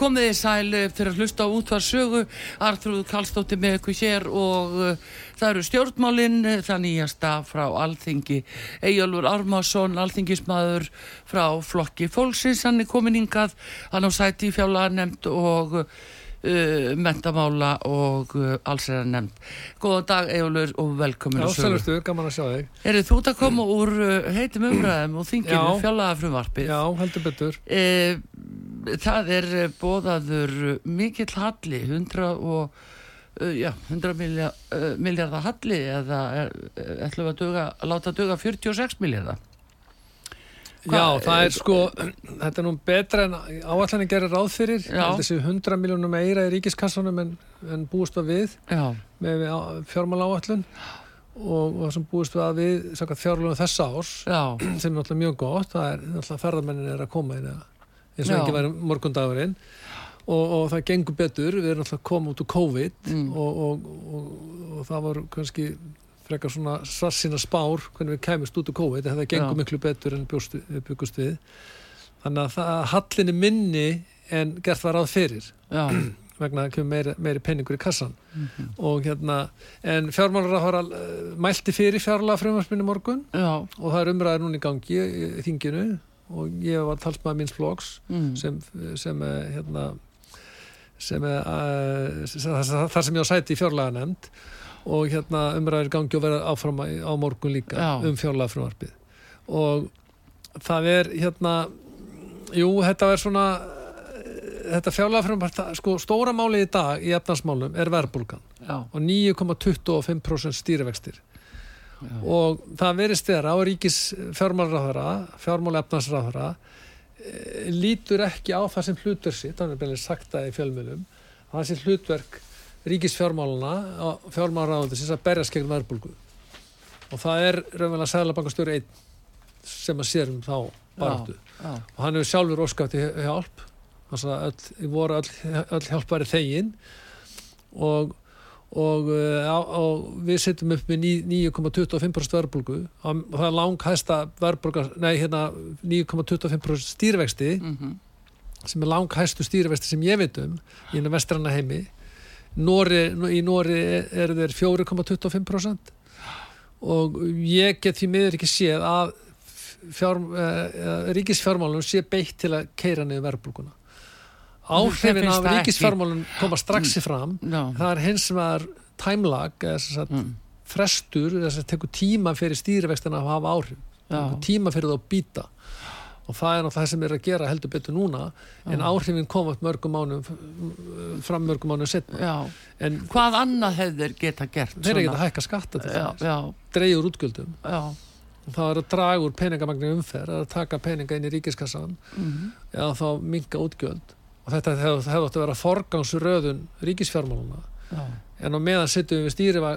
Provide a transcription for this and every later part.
Komið þið sæl eh, fyrir að hlusta á útvarsögu, Arþrúð Kallstóttir með ykkur hér og uh, það eru stjórnmálinn, uh, það nýjasta frá Alþingi, Eyjálfur Armason, Alþingismadur frá Flokki Fólksins, hann er komin yngað, hann á sæti í fjála nefnd og uh, mentamála og alls er að nefnd. Góðan dag Eyjálfur og velkomin Já, sælurstu, gaman að sjá þig. Er þú út að koma úr heitum umræðum og þinginu fjálaða frumvarpið? Já, heldur betur það er eh, bóðaður mikill halli 100 og uh, já, 100 miljard, miljardar halli eða ætlum við að, láta duga 46 miljardar Já, það er sko þetta er nú betra en áallan að gera ráð fyrir þessi 100 miljónum meira í ríkiskassanum en, en búist að við já. með fjármála áallun og það sem búist við að við fjármála þessa árs já. sem er náttúrulega mjög gott það er náttúrulega ferðarmennin er að koma inn eða eins og ekki væri morgundagurinn og, og það gengur betur, við erum alltaf komið út úr COVID mm. og, og, og það var kannski frekar svona svarsina spár hvernig við kæmist út úr COVID en það gengur Já. miklu betur en byggust við þannig að það, hallin er minni en gert var áð fyrir vegna að kemur meiri, meiri penningur í kassan mm -hmm. og hérna en fjármálur að fara mælti fyrir fjárlega frumvarspinni morgun Já. og það er umræðið núna í gangi í þinginu og ég var talsmaður minns floks mm. sem, sem hérna sem er uh, þar sem ég á sæti í fjárlega nefnd og hérna umræðir gangi og verða áfram á morgun líka Já. um fjárlega frumvarpið og það er hérna jú, þetta er svona þetta fjárlega frumvarp, sko stóra máli í dag í efnarsmálum er verðbólgan. Og 9,25% stýrivextir Já. og það verist þeirra á ríkis fjármálraðara fjármálefnarsraðara e, lítur ekki á það sem hlutverk sitt, hann er beðinlega sagt það í fjölmjölum það sem hlutverk ríkis fjármáluna fjármálraðandisins að berjast gegn verðbólgu. Og það er raunverulega seglabankastjóri einn sem að sér um þá baráttu. Og hann hefur sjálfur óskæft í hjálp. Þannig að öll, voru öll, öll hjálpari þegin. Og og, uh, og við setjum upp með 9,25% verðbólgu. Og það er langhæsta verðbólga, nei hérna 9,25% stýrvexti mm -hmm. sem er langhæstu stýrvexti sem ég veit um í einu vestranna heimi. Nóri, í Nóri eru þeir 4,25% og ég get því miður ekki séð að fjár, uh, ríkisfjármálunum sé beitt til að keira niður verðbólguna áhrifin af ríkisfjármálun koma strax í fram no. það er hins vegar tæmlag mm. frestur þess að tekur tíma fyrir stýrivextina að hafa áhrif tíma fyrir það að býta og það er náttúrulega það sem er að gera heldur betur núna já. en áhrifin koma mörgum mánum fram mörgum mánum setna hvað annað hefur geta gert? þeir að hækka skatta til þess dreyjur útgjöldum já. það er að draga úr peningamagni umferð að taka peninga inn í ríkiskassan mm -hmm. eða þá minga útgjöld og þetta hefði hef átt að vera forgangsröðun ríkisfjármáluna Já. en á meðan sittum við stýriva,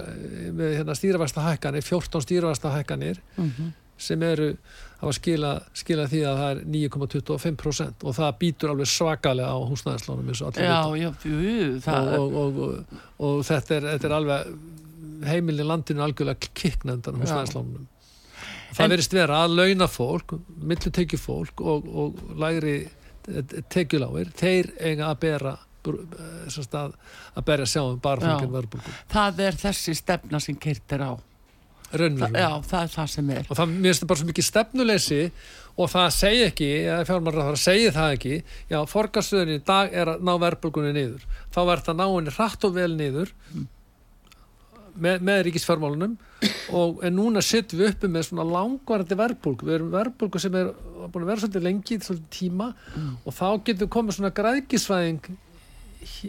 með hérna, stýrivægsta hækkanir 14 stýrivægsta hækkanir mm -hmm. sem eru að skila, skila því að það er 9,25% og það býtur alveg svakalega á húsnæðarslánum eins og allir já, já, jú, og, og, og þetta er, þetta er alveg heimilin landinu algjörlega kikknendan húsnæðarslánum það verist vera að launa fólk millutekju fólk og, og lægri tekjuláir þeir eiga að bera að, að berja sjáum barfangin verðbúlgu það er þessi stefna sem keirt er á. Þa, já, það er það sem er. Og það það bara svo mikið stefnuleysi og það segi ekki, eða fjármarraðar segi það ekki, já, forgarstöðin í dag er að ná verðbólgunni niður. Þá verður það ná henni hratt og vel niður. Mm. Með, með ríkisfjármálunum og en núna sittum við uppi með svona langvarandi verðbólgu, við erum verðbólgu sem er búin að vera svolítið lengi, svolítið tíma mm. og þá getur komið svona græðgisvæðing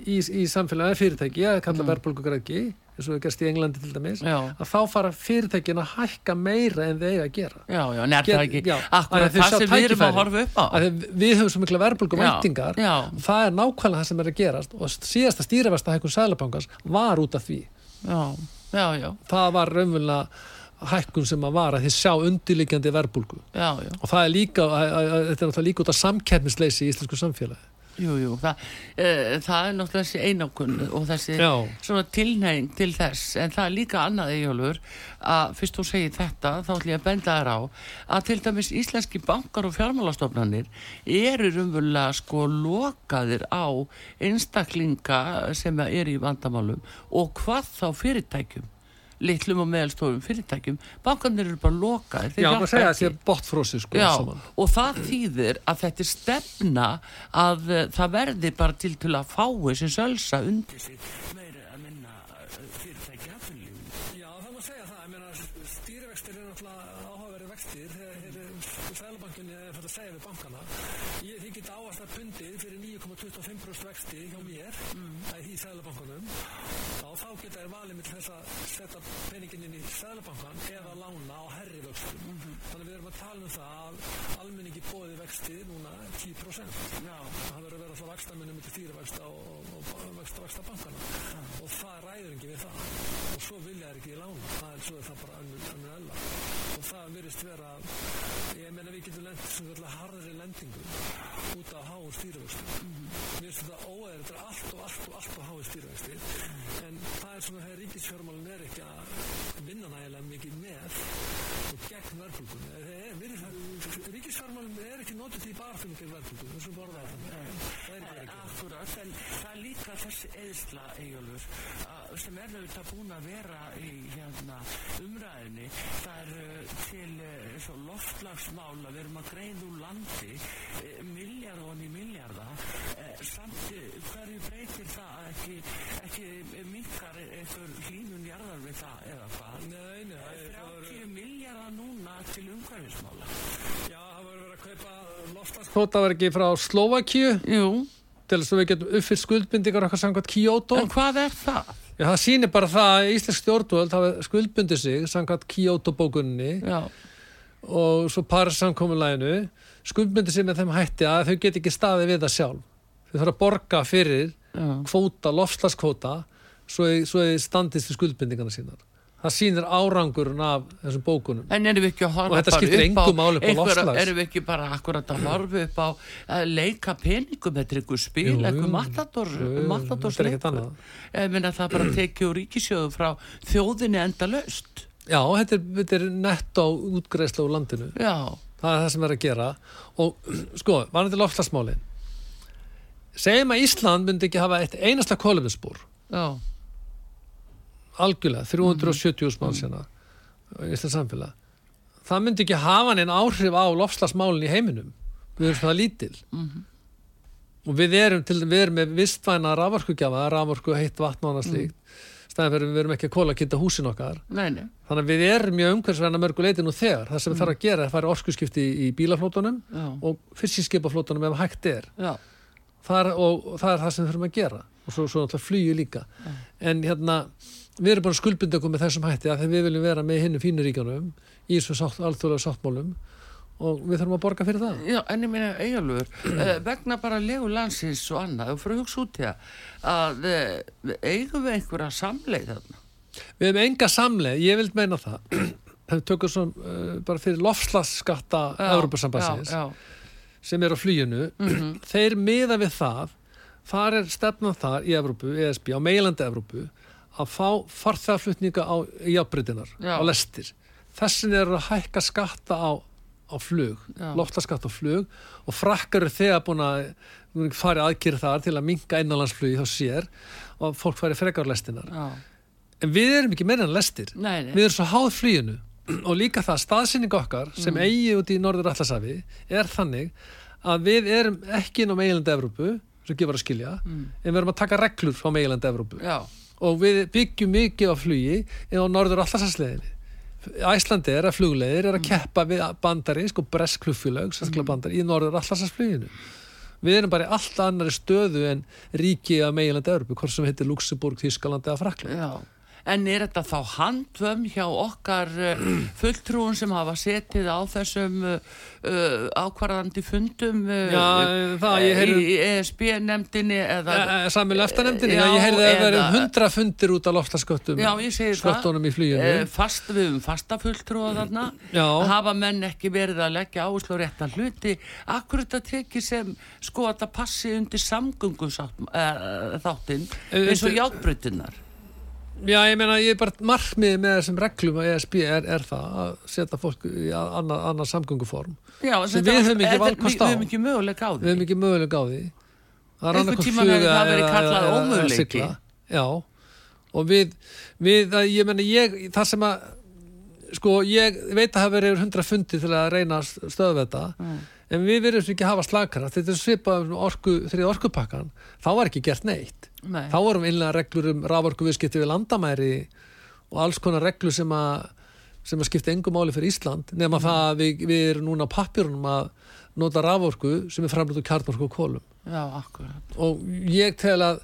í, í samfélagi, fyrirtæki, ég kalla mm. verðbólgu græðgi eins og það gerst í Englandi til dæmis já. að þá fara fyrirtækin að hækka meira en þeir að gera. Já, já, það ekki já, Akkurat það sem við erum að horfa upp á? Við höfum svo mikla verðbólku veitingar það er nákvæmlega það sem er að gerast og síðasta stýrifesta hækkun Sælabankans var út af því Já, já, já. Það var raunverulega hækkun sem að var að þið sjá undirliggjandi verðbólku og það er líka, þetta er líka út af samkernisleysi í íslensku samfélagi Jú, jú, það, e, það er náttúrulega þessi einokun og þessi Já. svona tilnæging til þess en það er líka annað eigjálfur að fyrst þú segir þetta þá ætlum ég að benda þér á að til dæmis íslenski bankar og fjármálastofnanir eru umvölulega sko lokaðir á einstaklinga sem er í vandamálum og hvað þá fyrirtækjum litlum og meðalstofum fyrirtækjum. Bankanir eru bara lokaðir Já, maður segja að það er botfrósi sko Já, og það þýðir að þetta er stefna að uh, það verði bara til til að fái sem sölsa undir sig. Meiri að minna uh, fyrirtæki aðfylgjum Já, það má segja það, ég meina stýrivextir er náttúrulega áhugaveri vextir þegar Sælabankinni er fyrir að segja við bankana ég, þið geta áast að pundið fyrir 9,25% vexti hjá mér mm. í Sælabankunum og þá geta þér valið með þess að setja peningin inn í Sælabankan eða lána á herri vöxtum. Mm -hmm. Þannig við erum að tala um það að almenningi bóði vexti núna 10%. Já. Það verður að vera svo vextaminnum til stýrivægsta og, og, og vexta bankana. Ja. Og það ræður ekki við það. Og svo vilja þær ekki í lána. Það er svo er það bara önnur, önnur. Og það verist vera, ég menna við getum lendið sem verður harðri lendingu út af háu stýrivægstum. Mm -hmm. Mér finnst þetta óæður, þetta er allt og allt og allt og háu stýrivægsti. En það er svona þegar ríkisfjármálun er ekki að vinna nægilega mikið með og gegn verðbúkunni ríkisfjármálun er ekki notið því bara fyrir gegn verðbúkunni eins og borða það Akkurat, en það er líka þessi eðsla eigjálfur sem er auðvitað búin að vera í hérna, umræðinni það er til og loftlagsmála við erum að greið úr landi miljard og ný miljarda samt hverju breytir það ekki, ekki minkar eitthvað hlínun jarðar við það eða hvað? Nei, nei. Það er 30 miljardar núna til umhverfismála. Já, það var verið að kaupa ekki frá Slovakíu. Jú. Til þess að við getum uppfyllt skuldbindingar okkar samkvæmt Kyoto. En hvað er það? Já, það sýnir bara það að Íslensk stjórnvöld hafa skuldbundið sig samkvæmt Kyoto bókunni. Já. Og svo Paris samkominlæginu skuldbundið sig með þeim hætti að þau get ekki staði við það sjálf. Þau þarf að borga fyrir kvóta, lofslaskvóta svo þið standist við skuldbindingana sínar. Það sýnir árangurinn af þessum bókunum. En erum við ekki að horfa bara upp á erum við ekki bara akkurat að horfa upp á að leika peningum? Þetta er einhver spil, einhver matadórsleikur ég minna það bara tekið úr ríkisjóðu frá þjóðinni enda löst já, þetta er, þetta er nett á útgreðsla úr landinu. Já. það er það sem er að gera. Og sko, var þetta loftasmálin segjum að Ísland myndi ekki hafa eitt einasta koluminspúr já. Algjörlega, 370 mann sérna í Íslands samfélag. Það myndi ekki hafa neina áhrif á lofslagsmálinn í heiminum. Við erum svona lítil. Mm -hmm. og við erum, til, við erum með vistvæna raforkugjafa, raforku, heitt vatn og annað slíkt. Mm. stæðan fyrir við erum ekki að kóla að kynnta húsin okkar. Nei, nei. þannig að við erum mjög umhverfisvæna mörguleiti nú þegar. Það sem mm. við þarfum að gera er að fara orkusskipti í, bílaflótunum Já. og fyrstskipaflótunum ef hægt er. Það er, og, og það er það sem við þurfum að gera. Og svo, svo náttúrulega flýju líka. Já. en hérna við erum bara skuldbundið okkur með þessum hætti að við viljum vera með hinnum fínuríkanum í þessu sátt, alþjóðlega sáttmálum og við þurfum að borga fyrir það. Já, en ég meina eigalur eh, vegna bara legu landsins og annað og fyrir að hugsa út í það að eh, eigum við einhverja samleið þarna? Við hefum enga samleið, ég vil meina það. Það tökur svona uh, bara fyrir lofslagsskatta Európa-sambassins sem er á flýjunu mm -hmm. þeir miða við það þar er stefnað þar í Európu, ESB, á meilandi Európu að fá farþæðaflutninga á jafnbrytinar, á lestir. Þessin er að hækka skatta á, á flug, lofslagsskatta á flug og frakkar eru þegar búin að fari aðkýra þar til að minga einnalandsflugi þá sér og fólk fari frekarlestinar en við erum ekki meira en lestir. Nei, nei. við erum svo háð fluginu og líka það staðsynning okkar sem mm. eigi út í Norður Allasafi er þannig að við erum ekki inn á meilandi Evrópu sem gefur að skilja mm. en við erum að taka reglur á meilandi Evrópu Já. og við byggjum mikið á flugi inn á Norður Allasafsleginni Æslandi er að fluglegir er að mm. keppa við bandarísk og bresk flugfélög mm. í Norður Allasafsfluginu við erum bara í allt annari stöðu en ríki að meilandi Európu, hvort sem heitir Luxemburg, Þískaland eða Frakland En er þetta þá handvömm hjá okkar uh, fulltrúum sem hafa setið á þessum uh, uh, ákvarðandi fundum Já, það, heyrði, í ESB-nemndinni eða Samil eftirnemndinni, ég heyrði að það eru hundra fundir út af loftasköttum sköttunum í flýjunni Fast, Við höfum fasta fulltrúa þarna. Já. hafa menn ekki verið að leggja áherslu á réttan hluti? Akkur þetta tekið sem sko að það passi undir samgöngum þáttinn eins og játbrytinnar Já, ég meina, ég er bara margmið með þessum reglum að ESB er, er það að setja fólk í annað, annað samgönguform. Já, sem við höfum ekki valkast á Við höfum ekki möguleg á því. Við höfum ekki möguleg á því. Það er annað hvort fluga kallað ómöguleiki Já, og við, við ég meina, ég, það sem að sko, ég veit að það verið hundra fundi til að reyna stöðu þetta. Mm. En við verðum ekki að hafa slagkara þetta er svipað orku, þrið orkupakkan þá var ekki gert neitt. Nei. þá vorum einlega reglur um raforkuviðskipti við landamæri og alls konar reglur sem að, sem að skipta engum máli fyrir Ísland nema mm. það að við, við erum núna á pappjörunum að nota raforku sem er framlut úr kjarnorku og kólum Já, og ég tel að,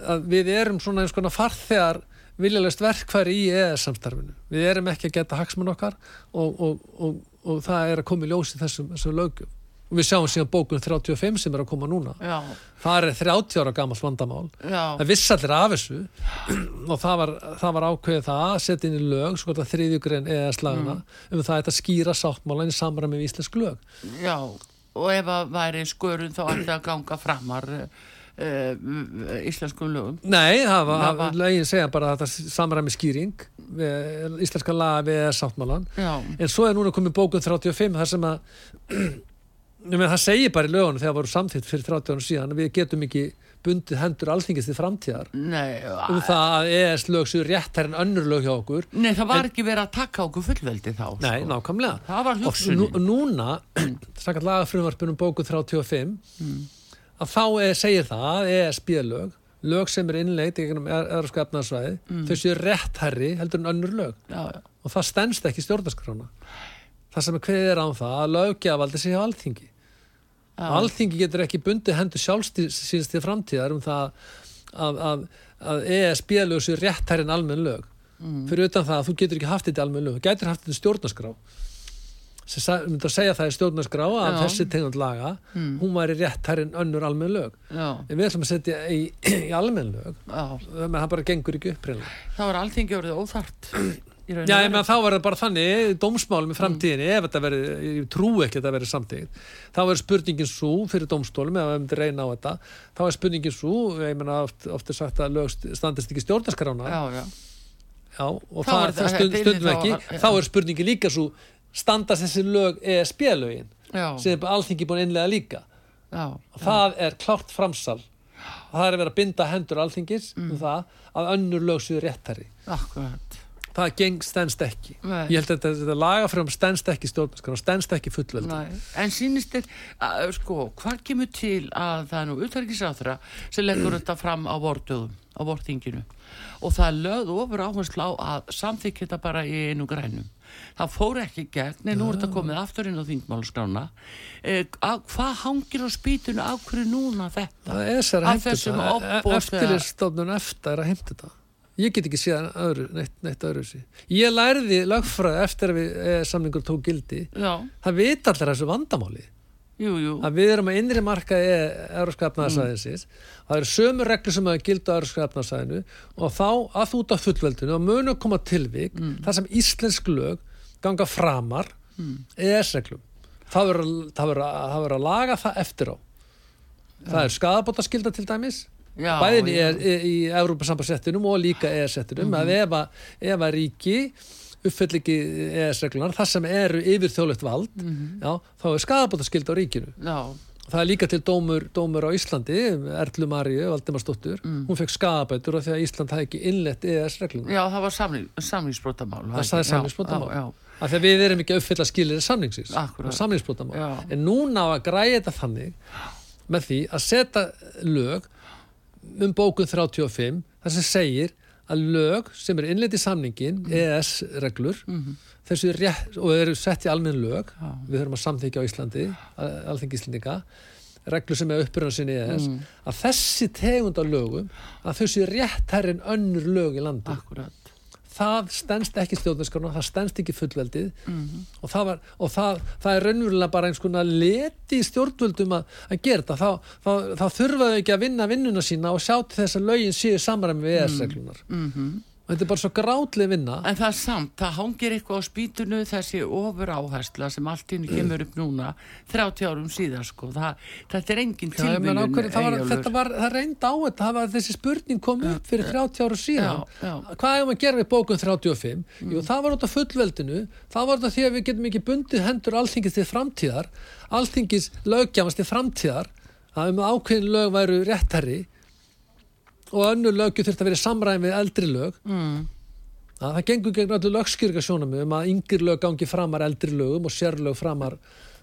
að við erum svona eins konar farþegar viljalegt verkfæri í EES-samstarfinu við erum ekki að geta haksmann okkar og, og, og, og það er að koma í ljósi þessum, þessum lögum og við sjáum síðan bókun 35 sem er að koma núna Já. það er 30 ára gammal vandamál Já. það viss allir af þessu og það var, það var ákveðið það að setja inn í lög, þetta þriðjugrein eða slaguna, mm. um það að skýra sáttmálan í samræmi með íslensk lög Já, og ef það væri skörun þá ætti að ganga framar uh, íslenskum lögum Nei, það var, það var lögin segja bara að þetta samræmi skýring við, íslenska laga við sáttmálan Já. en svo er núna komið bókun 35 þar sem að Menn, það segir bara í lögunum þegar það voru samþýtt fyrir 30 árum síðan við getum ekki bundið hendur alþingist í framtíðar Nei, um það að ES lög séu réttar en önnur lög hjá okkur Nei, það var en, ekki verið að taka okkur fullveldi þá Nei, sko. nákvæmlega Það var hugsunni Og núna, sakkað lagafrumvarpunum bóku 35 mm. að þá er, segir það að ESB lög lög sem er innleit í eðra skapnarsvæði mm. þau séu réttherri heldur en önnur lög já, já. og það stennst ekki stjórnarskrána það sem er hverðir án það að lögjavaldi sig á alþingi. Alþingi getur ekki bundið hendur sjálfsýnst til framtíðar um það að, að, að ESB lög sér réttær en almenn lög. Mm. fyrir utan það að þú getur ekki haft þetta almenn lög, þú getur haft þetta stjórnarskrá. Sem myndur að segja það í stjórnarskrá að Já. þessi tegund laga mm. hún væri réttær en önnur almenn lög. Já. en við ætlum að setja í, í almenn lög. Menn það bara gengur ekki upp þá er alþingi orðið óþart Já, ég meðan þá það bara þannig, dómsmálum í framtíðinni, mm. ef þetta verið, ég trú ekki að þetta verið samtíð, þá er spurningin svo fyrir dómstólum, ef við myndum reyna á þetta, þá er spurningin svo, ég menna oft, oft er sagt að lög standist ekki stjórnarskrána. Já, já. Já, og það, það, það stund, stundum ekki, þá, þá er spurningin líka svo, standast þessi lög ESB-lögin, sem er allþingi búin einlega líka. Já. Og það er klárt framsal. Það er að vera að binda hendur allþingis um mm. um það að önnur lög séu réttari. Akkurat það geng stennst ekki. Nei. ég held að þetta, þetta lagafram stennst ekki stjórnarskar stennst ekki fullveldi en sínist þér, sko, hvað kemur til að það er nú utverkisáþra sem leggur þetta fram á vortöðum á vortinginu og það lögðu ofur áherslu á að samþykja þetta bara í einu grænum. Það fór ekki gegn, en nú er þetta komið aftur inn á þingmáluskrána eh, hvað hangir á spýtunu af hverju núna þetta? Það er sér að heimta eftirlistofnun eftir að heimta þetta ég get ekki séð öðru, neitt, neitt öðru sí. ég lærði lagfræði eftir að við, e, samlingur tók gildi Já. það vit allir þessu vandamáli jú, jú. að við erum að innri marka í Európskapnaðarsæðinsins mm. það eru sömu reglur sem að gilda á Európskapnaðarsæðinu og þá að þú út á fullveldinu og munu að koma tilvík mm. þar sem íslensk lög ganga framar mm. ES-reglum það verður að, laga það eftir á það er skadabótaskilda til dæmis bæðin í, í, í Európa-sambarsettinum og líka ES-settinum mm. ef að, ef að ríki uppfell ekki ES-reglunar þar sem eru yfir þjóðlegt vald mm -hmm. já, þá er skadabótaskilda á ríkinu. Já. Það er líka til dómur, dómur á Íslandi Erlu Maríu, Valdimarsdóttur. Mm. hún fekk skabætur af því að Ísland hafði ekki innlett EES-reglum Já, það var samlingsbrótamál Það er samlingsbrótamál af því að við erum ekki að uppfylla skilir samlingsins samlingsbrótamál en núna á að græða þannig með því að setja lög um bókun 35 þar sem segir að lög sem er innleitt í samningin mm. EES-reglur mm -hmm þessu rétt, og eru sett í almenn lög Já. við höfum að samþykja á Íslandi alþengi Íslandinga reglur sem er uppbyrjað sinni í þess mm. að þessi tegund af lögum að þessi rétt herrin önnur lög í landi Akkurat. Það stennst ekki stjórnarskarna það stennst ekki fullveldið. Mm -hmm. og, það, var, og það, það er raunverulega bara eins konar leti stjórnvöldum að, að gera þetta. Þá, þá, þá þurfaðu ekki að vinna vinnuna sína og sjá til þess að lögin séu samræmi við ES-reglunar mm -hmm þetta er bara svo grátlega vinna. En það er samt, það hangir eitthvað á spýtunu þessi ofur áhersla sem allt inn kemur upp núna 30 árum síðan sko, það, þetta er engin tilbyrjun þetta var, það reynd á þetta var, þessi spurning kom upp fyrir 30 árum síðan. Já, já. hvað er maður að gera við bókun 35 mm. Jú, það var út af fullveldinu það var þetta því að við getum ekki bundið hendur alltingis til framtíðar alltingis lögjamast til framtíðar að um ákveðin lög væru réttari og önnu lögju þurft að vera samræðin við eldri lög mm. að það gengur gegn öllu lögskýrgasjónum um að yngir lög gangi framar eldri lögum og sérlög framar,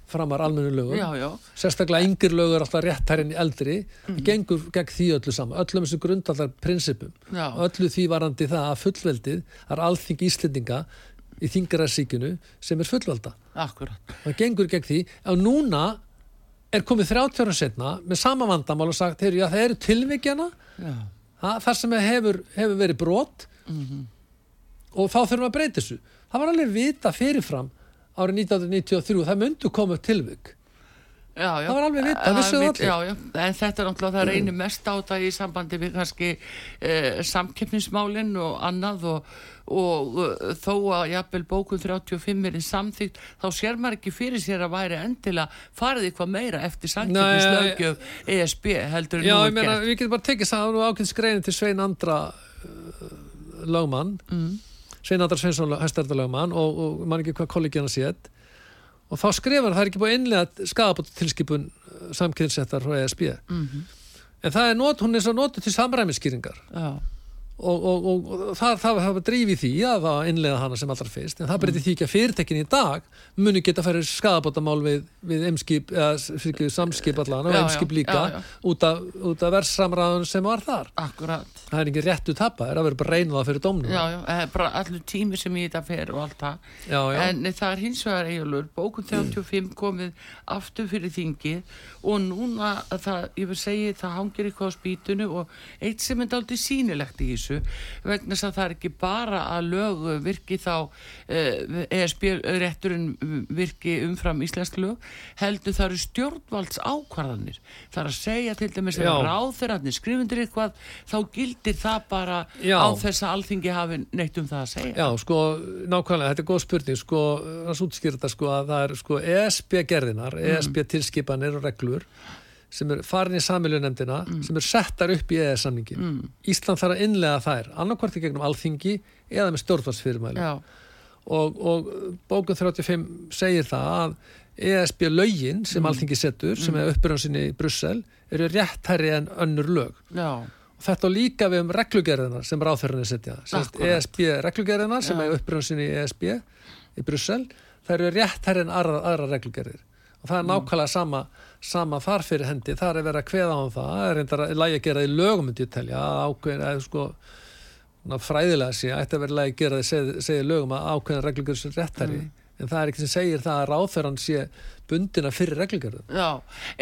framar almennu lögum já, já. sérstaklega yngir lög er alltaf rétt hærinn í eldri mm. það gengur gegn því öllu saman öllum þessu grundallar prinsipum já. öllu því varandi það að fullveldið er alþing íslendinga í þingararsíkinu sem er fullvelda Akkurat. það gengur gegn því og núna er komið 30 ára setna með sama vandamál og sagt, heyr, já, það eru tilvíkjana þar sem hefur, hefur verið brot mm -hmm. og þá þurfum við að breyta þessu það var alveg vita fyrirfram árið 1993 það myndu komið tilvík Já, já, það var alveg vitt, það vissuðu allir. já, en þetta er náttúrulega, það reynir mest á þetta í sambandi við kannski eh, samkeppnismálinn og annað og, og uh, þó að jafnvel bókun 35 er í samþýtt þá sér maður ekki fyrir sér að væri endilega farið eitthvað meira eftir samkeppnislaugjöf ESB heldur en nú er gert. Við getum bara tekið það og ákveðs greinin til Svein Andra uh, lagmann mm. Svein Andra Sveinsson höstardalagmann og, og mann ekki hvað kollegiðan sétt og þá skrifar það er ekki búið einlega skadabótt tilskipun uh, samkynsettar frá ESB mm -hmm. en það er not, hún er svo notur til samræmiskýringar já og, og, og það, það, það var drífið því að það innlega hana sem allra fyrst en það breyti því ekki að fyrirtekin í dag muni geta að færa skadabótamál við, við emskip, eða samskip allan og emskip líka já, já. út af, af verðsamræðun sem var þar Akkurat. það er ekki réttu tappa, það er að vera bara reynað fyrir domnum Já, já, það bara allur tími sem ég þetta fer og allt það en það er hins vegar eiginlur, bókun 35 mm. komið aftur fyrir þingi og núna það, ég vil segja, það hangir eitthvað á spýtunu og eitt sem er aldrei sínilegt í þessu þessu vegna þess að það er ekki bara að lög virki þá ESB eh, rétturinn virki umfram íslensk lög heldur það eru stjórnvalds ákvarðanir það er að segja til dæmis að ráþeirarnir skrifundir eitthvað þá gildir það bara Já. á þess að alþingi hafi neitt um það að segja Já, sko, nákvæmlega, þetta er góð spurning sko, það er útskýrta sko að það er sko ESB gerðinar. ESB tilskipanir og reglur sem er farin í samilunemdina mm. sem er settar upp í EES-samningin mm. Ísland þarf að innlega þær annarkvarti gegnum alþingi eða með stjórnvarsfyrirmæli og, og bókun 35 segir það að ESB lögin sem mm. alþingi settur sem er mm. uppbyrjansinni í Brussel eru réttherri en önnur lög Já. og þetta líka við um reglugerðina sem ráþörðinni setja ESB reglugerðina sem Já. er uppbyrjansinni í ESB í Brussel það eru réttherri en aðra, aðra reglugerðir og það er mm. nákvæmlega sama, sama þar fyrir hendi, það er verið að kveða á um það. Það er reyndar að lægi að gera það í lögum myndi ég telja, að ákveðin eða sko fræðilega sé, ætti að vera lægi að gera það segja lögum að ákveðin reglur sem réttari, mm. en það er ekki sem segir það að ráþöran sé bundina fyrir reglugjörðum. Já,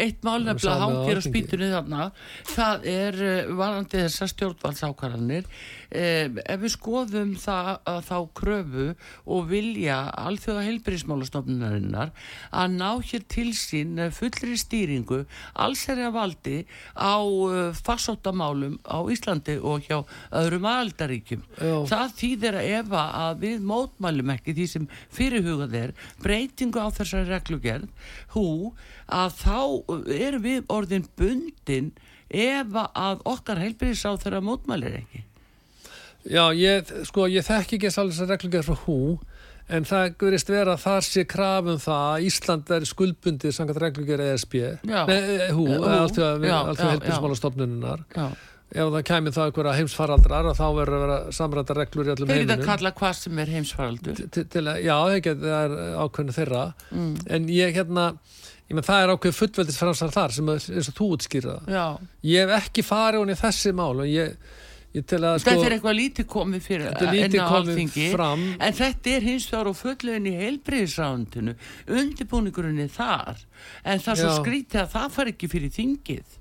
eitt mál nefnilega hangir á spýtunni þarna, það er eh, varandi þessar stjórnvaldsákaranir eh, ef við skoðum það að þá kröfu og vilja alþjóða heilbríðismálastofnunarinnar að ná hér til sín fullri stýringu alls er að valdi á uh, farsóttamálum á Íslandi og hjá öðrum aðaldaríkjum. Það þýðir að ef að við mótmælum ekki því sem fyrirhugað er breytingu á þessari reglugerð hú að þá erum við orðin bundin ef að okkar þeirra mótmælir ekki. Já, ég, sko, ég þekk ekki alls að reglugjörð frá hú en það verist vera að þar sé krafum það að Ísland er skuldbundið sangat reglugjörð ESB Nei, hú, alltaf heilbyrðismálastofnununar ef það kemur það eitthvað heimsfaraldrar þá verður að vera samræta reglur í allum heiminum Þeir geta að kalla hvað sem er heimsfaraldur. Til, til, Já, það er ákveðinu þeirra. Mm. en ég hérna ég menn það er ákveð fullveldisframsar þar sem er, þú útskýrða ég hef ekki farið hún í þessi mál og ég Þetta sko, er eitthvað lítið komið fyrir enn á alþingi fram. en þetta er hins vegar og fulllegin í heilbreyðisrándinu undirbúningurinn er þar. En það svo skrítið að það far ekki fyrir þingið.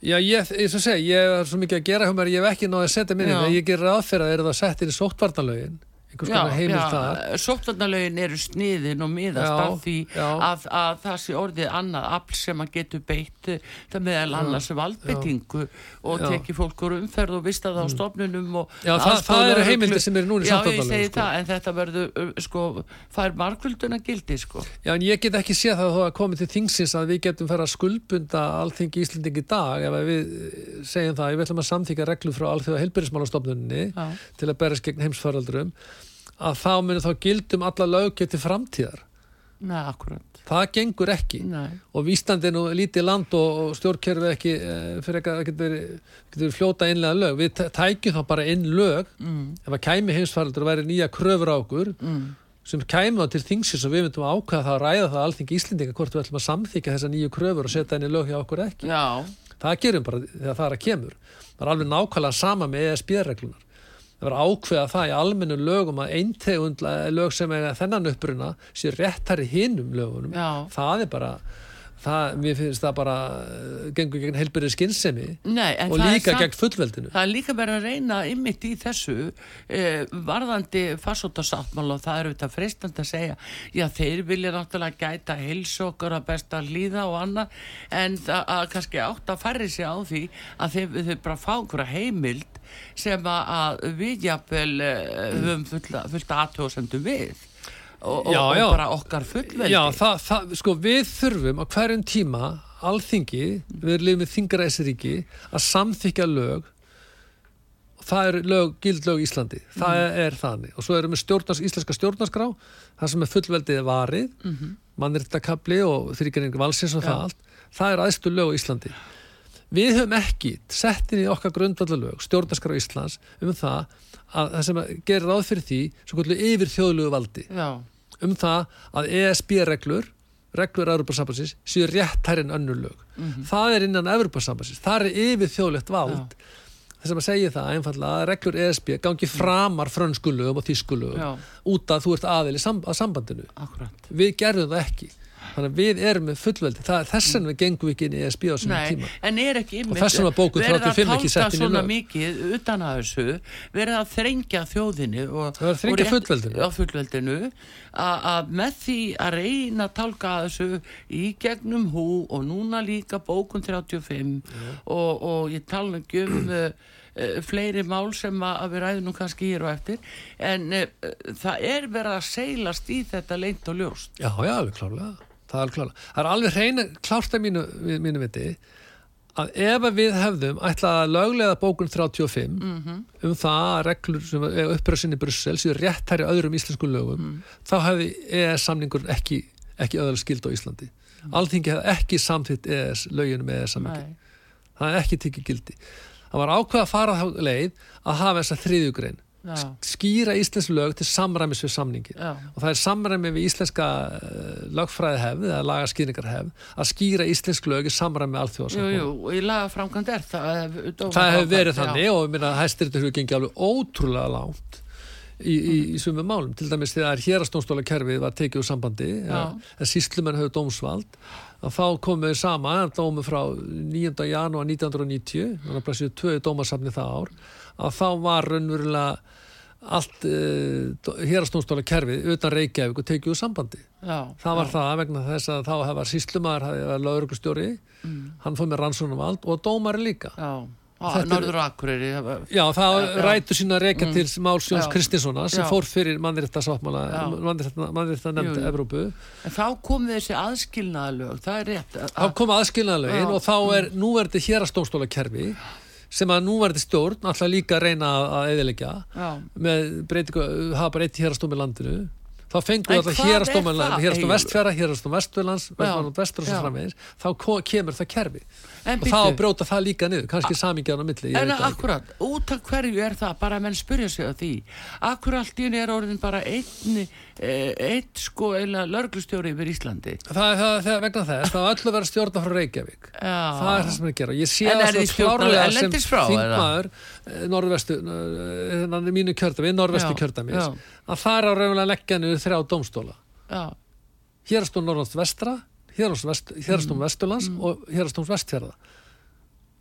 Já, ég, ég, seg, ég er svo mikið að gera hjá mér, ég hef ekki náði að setja minni, en ég gerir aðferð að er það sett inn í sóttvarnalögin einhvers konar heimil þar. Sóttvarnalögin eru sniðin og miðast af því að, að það sé orðið annað afl sem að getur beitt það meðal annars valdbeitingu og teki fólk úr umferð og vista það á mm. stofnunum Já, það, það eru heimildi sem eru núni í Já, ég segi sko. það, en þetta verður sko, fær markvölduna gildi sko. Já, en ég get ekki séð það að það komið til þingsins að við getum fara að skuldbunda allþingi Íslanding í dag ef við segjum það, við ætlum að samþýka reglu frá allþjóða heilbyrjismálastofnunni til að berast gegn heimsfaraldurum að þá myndir þá gildum alla löggetti framtíðar Nei, akkurat Það gengur ekki Nei. og Íslandi er nú lítið land og, og stjórnkerfi ekki e, fyrir ekki að getur, getur fljóta einlega lög við tækjum þá bara inn lög mm. ef að kæmi heimsfaraldur og væri nýja kröfur á okkur mm. sem kæmi þá til þingsins og við myndum að ákvæða það að ræða það allþingi Íslandinga hvort við ætlum að samþyka þessa nýju kröfur og setja í lög hjá okkur ekki Já. það gerum bara þegar það er að kemur það er alveg nákvæmlega sama með ESB-reglunar það var ákveða það í almennu lögum að eintegund lög sem er þennan uppruna sé réttar í hinnum lögunum Já. það er bara það, mér finnst það bara uh, gengur gegn heilbyrðið skinnsemi og líka gegn fullveldinu það er líka verið að reyna ymmit í þessu eh, varðandi farsótasáttmál og það eru þetta freistand að segja já þeir vilja náttúrulega gæta heilsokkur að besta líða og annað en að kannski átt að færri sig á því að þeir, þeir bara fá einhverja heimild sem að við jafnvel eh, höfum fullt aðtóðsendum við og, og, já, já. og bara okkar fullveldi. Já, það, það, sko við þurfum á hverjum tíma alþingi, við lifum við þingaræsiríki að samþykja lög. Það er lög, gildlög í Íslandi, það mm. er, er þannig. Og svo erum við stjórnars, íslenska stjórnarskrá það sem er fullveldið varið. Mm -hmm. mannrittakabli og þrýkjörning valsins og það allt, það er aðstu lög í Íslandi við höfum ekki sett inn í okkar grundvallalög stjórnarskrá Íslands um það að það sem gerir ráð fyrir því yfir þjóðlugu valdi. Já. um það að ESB-reglur reglur Európa-sambansins séu réttær en önnur lög. Mm -hmm. það er innan Európa-sambansins, það er yfir þjóðlegt vald þess að maður segja það einfallega að reglur ESB gangi framar frönskulögum og þískulögum út að þú ert aðil að sambandinu. Akkurat. við gerðum það ekki þannig að við erum með fullveldi. Það er þess vegna gengum við ekki inn í ESB á svona tíma. en er ekki og þess vegna bókuð 35 ekki sett inn í lög. mikið utan að þessu verið að þrengja þjóðinu og, er þrengja fullveldinu, fullveldinu. Að með því að reyna að tálka þessu í gegnum hú og núna líka bókun 35 og, og ég tala ekki um uh, uh, fleiri mál sem að við ræðum nú kannski hér og eftir en uh, það er verið að seilast í þetta leint og ljóst. Já, já, alveg klárlega það er, klála. það er alveg hreina klárt að mínu, mínu viti að ef við hefðum ætlað að löglega bókun 35 mm -hmm. um það að reglur sem er uppröðsinn í Brussel séu rétt hær í öðrum íslensku lögum mm. þá hefði EES samningur ekki, ekki öðal skild á Íslandi mm. Alþingi hefði ekki samþitt EES löginum með EES samningi það hefði ekki tikið gildi það var ákveð að fara þá leið að hafa þessa þriðjugrein Já. skýra íslensk lög til samræmis við samningi Já. og það er samræmi við íslenska uh, lögfræði hefð eða lagaskýringar hefð að skýra íslensk lög í samræmi með alþjóðasamfóð Jú, jú, í lagaframkvæmd er það Það hefur verið þannig já. og ég minna að hæstirinn hefur gengið alveg ótrúlega langt í, í, í sumum málum til dæmis þegar hérastónstóla kerfið var tekið úr sambandi en síslumenn höfðu dómsvald að þá komum við sama dómu frá 9. janúar 1990 þannig að að þá var raunverulega allt uh, hérastónstóla kerfið utan Reykjavík og tekið úr sambandi. Já, það var já. það vegna þess að þá hefvar síslumar, það var laurugustjóri mm. hann fóð með rannsónum vald og dómari líka. Já. Norður Akureyri Já, það rætu sína reyka mm. til Málsjóns Kristinssona sem já. fór fyrir mannréttasáttmála mannrétta nefndi Evrópu. En þá kom þessi aðskilnaðalög það er rétt Þá kom aðskilnaðalögin og þá er mm. núverði hérastónstólakerfi sem að núverði stjórn alltaf líka að reyna að eðilegja með breytingu, hafa bara eitt hérastóm í landinu. Þá fengum við þetta hérastóm hérastóm vestfjara, hérastóm vestfjörlands vestur og framvegis þá kemur það kerfi. En og þá bróta það líka niður, kannski samingjan á milli En akkurat, út af hverju er það bara menn spurja sig á því akkurat henni er orðin bara einn eh, einn sko eða lörglustjóri yfir Íslandi. Það er það, það vegna þess, það var öllu að vera stjórna frá Reykjavík. Já. það er það sem er að gera. Ég sé það svo klárlega sem þingmaður eh, norðvestu eh, mínu kjördami, norðvestu kjördami að það er á raunverulega leggja þrjá domstóla Hérastón Norrlands vestra hérastóms mm. vesturlands mm. og hérastóms vestfjörða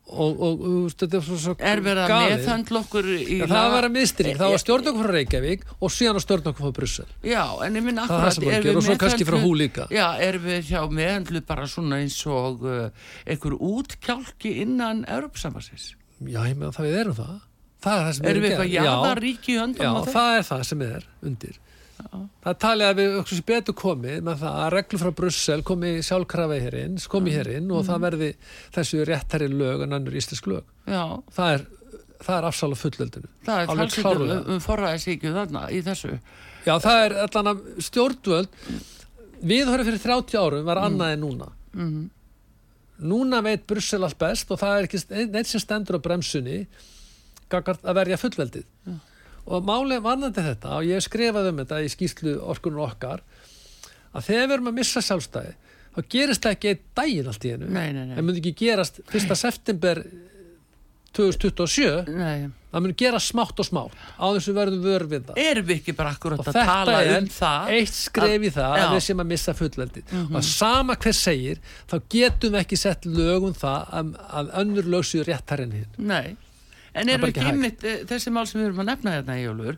og, og, og þetta er svo galið er verið að meðhandla okkur ja, það var að miðstyrning, það var stjórnokkur frá Reykjavík og síðan á stjórnokkur frá Brussel. Já, en ég minn akkurat er við meðhandlu já, er við hjá meðhandlu bara svona eins og uh, einhver útkjálki innan Europasambasins já, ég meðan það við erum það. Það er það sem við erum er við eitthvað jáðaríki höndum já, það er það sem við erum undir Það talið að við okkur sem betur komið með það að reglur frá Brussel komi sjálfkrafa hérinn, komi hérinn og það verði þessu réttari lög en annur íslensk lög. Já. Það er, það er afsal af fullöldinu. Það er talsíkum um forræðisíkju þarna í þessu. Já, það er allan að stjórnvöld, við höfum fyrir 30 árum var annað en núna. Mm -hmm. Núna veit Brussel allt best og það er ekki neitt sem stendur á bremsunni að verja fullveldið. Já og málið varðandi þetta og ég skrifaði um þetta í skýslu orkunum okkar að þegar við erum að missa sjálfstæði þá gerist það ekki einn daginn allt í hennu það myndi ekki gerast 1. september 2027 Nei. það myndi gera smátt og smátt á þessu verðum vörfið það erum við ekki bara akkurat að tala um það? eitt skref í það að, að við sem að missa fullveldi mm -hmm. og sama hver segir þá getum við ekki sett lögum það að, að önnur lögsiður réttar enn hinn Nei En eru ekki ymitt, eh, þessi mál sem við erum að nefna hérna í jólur,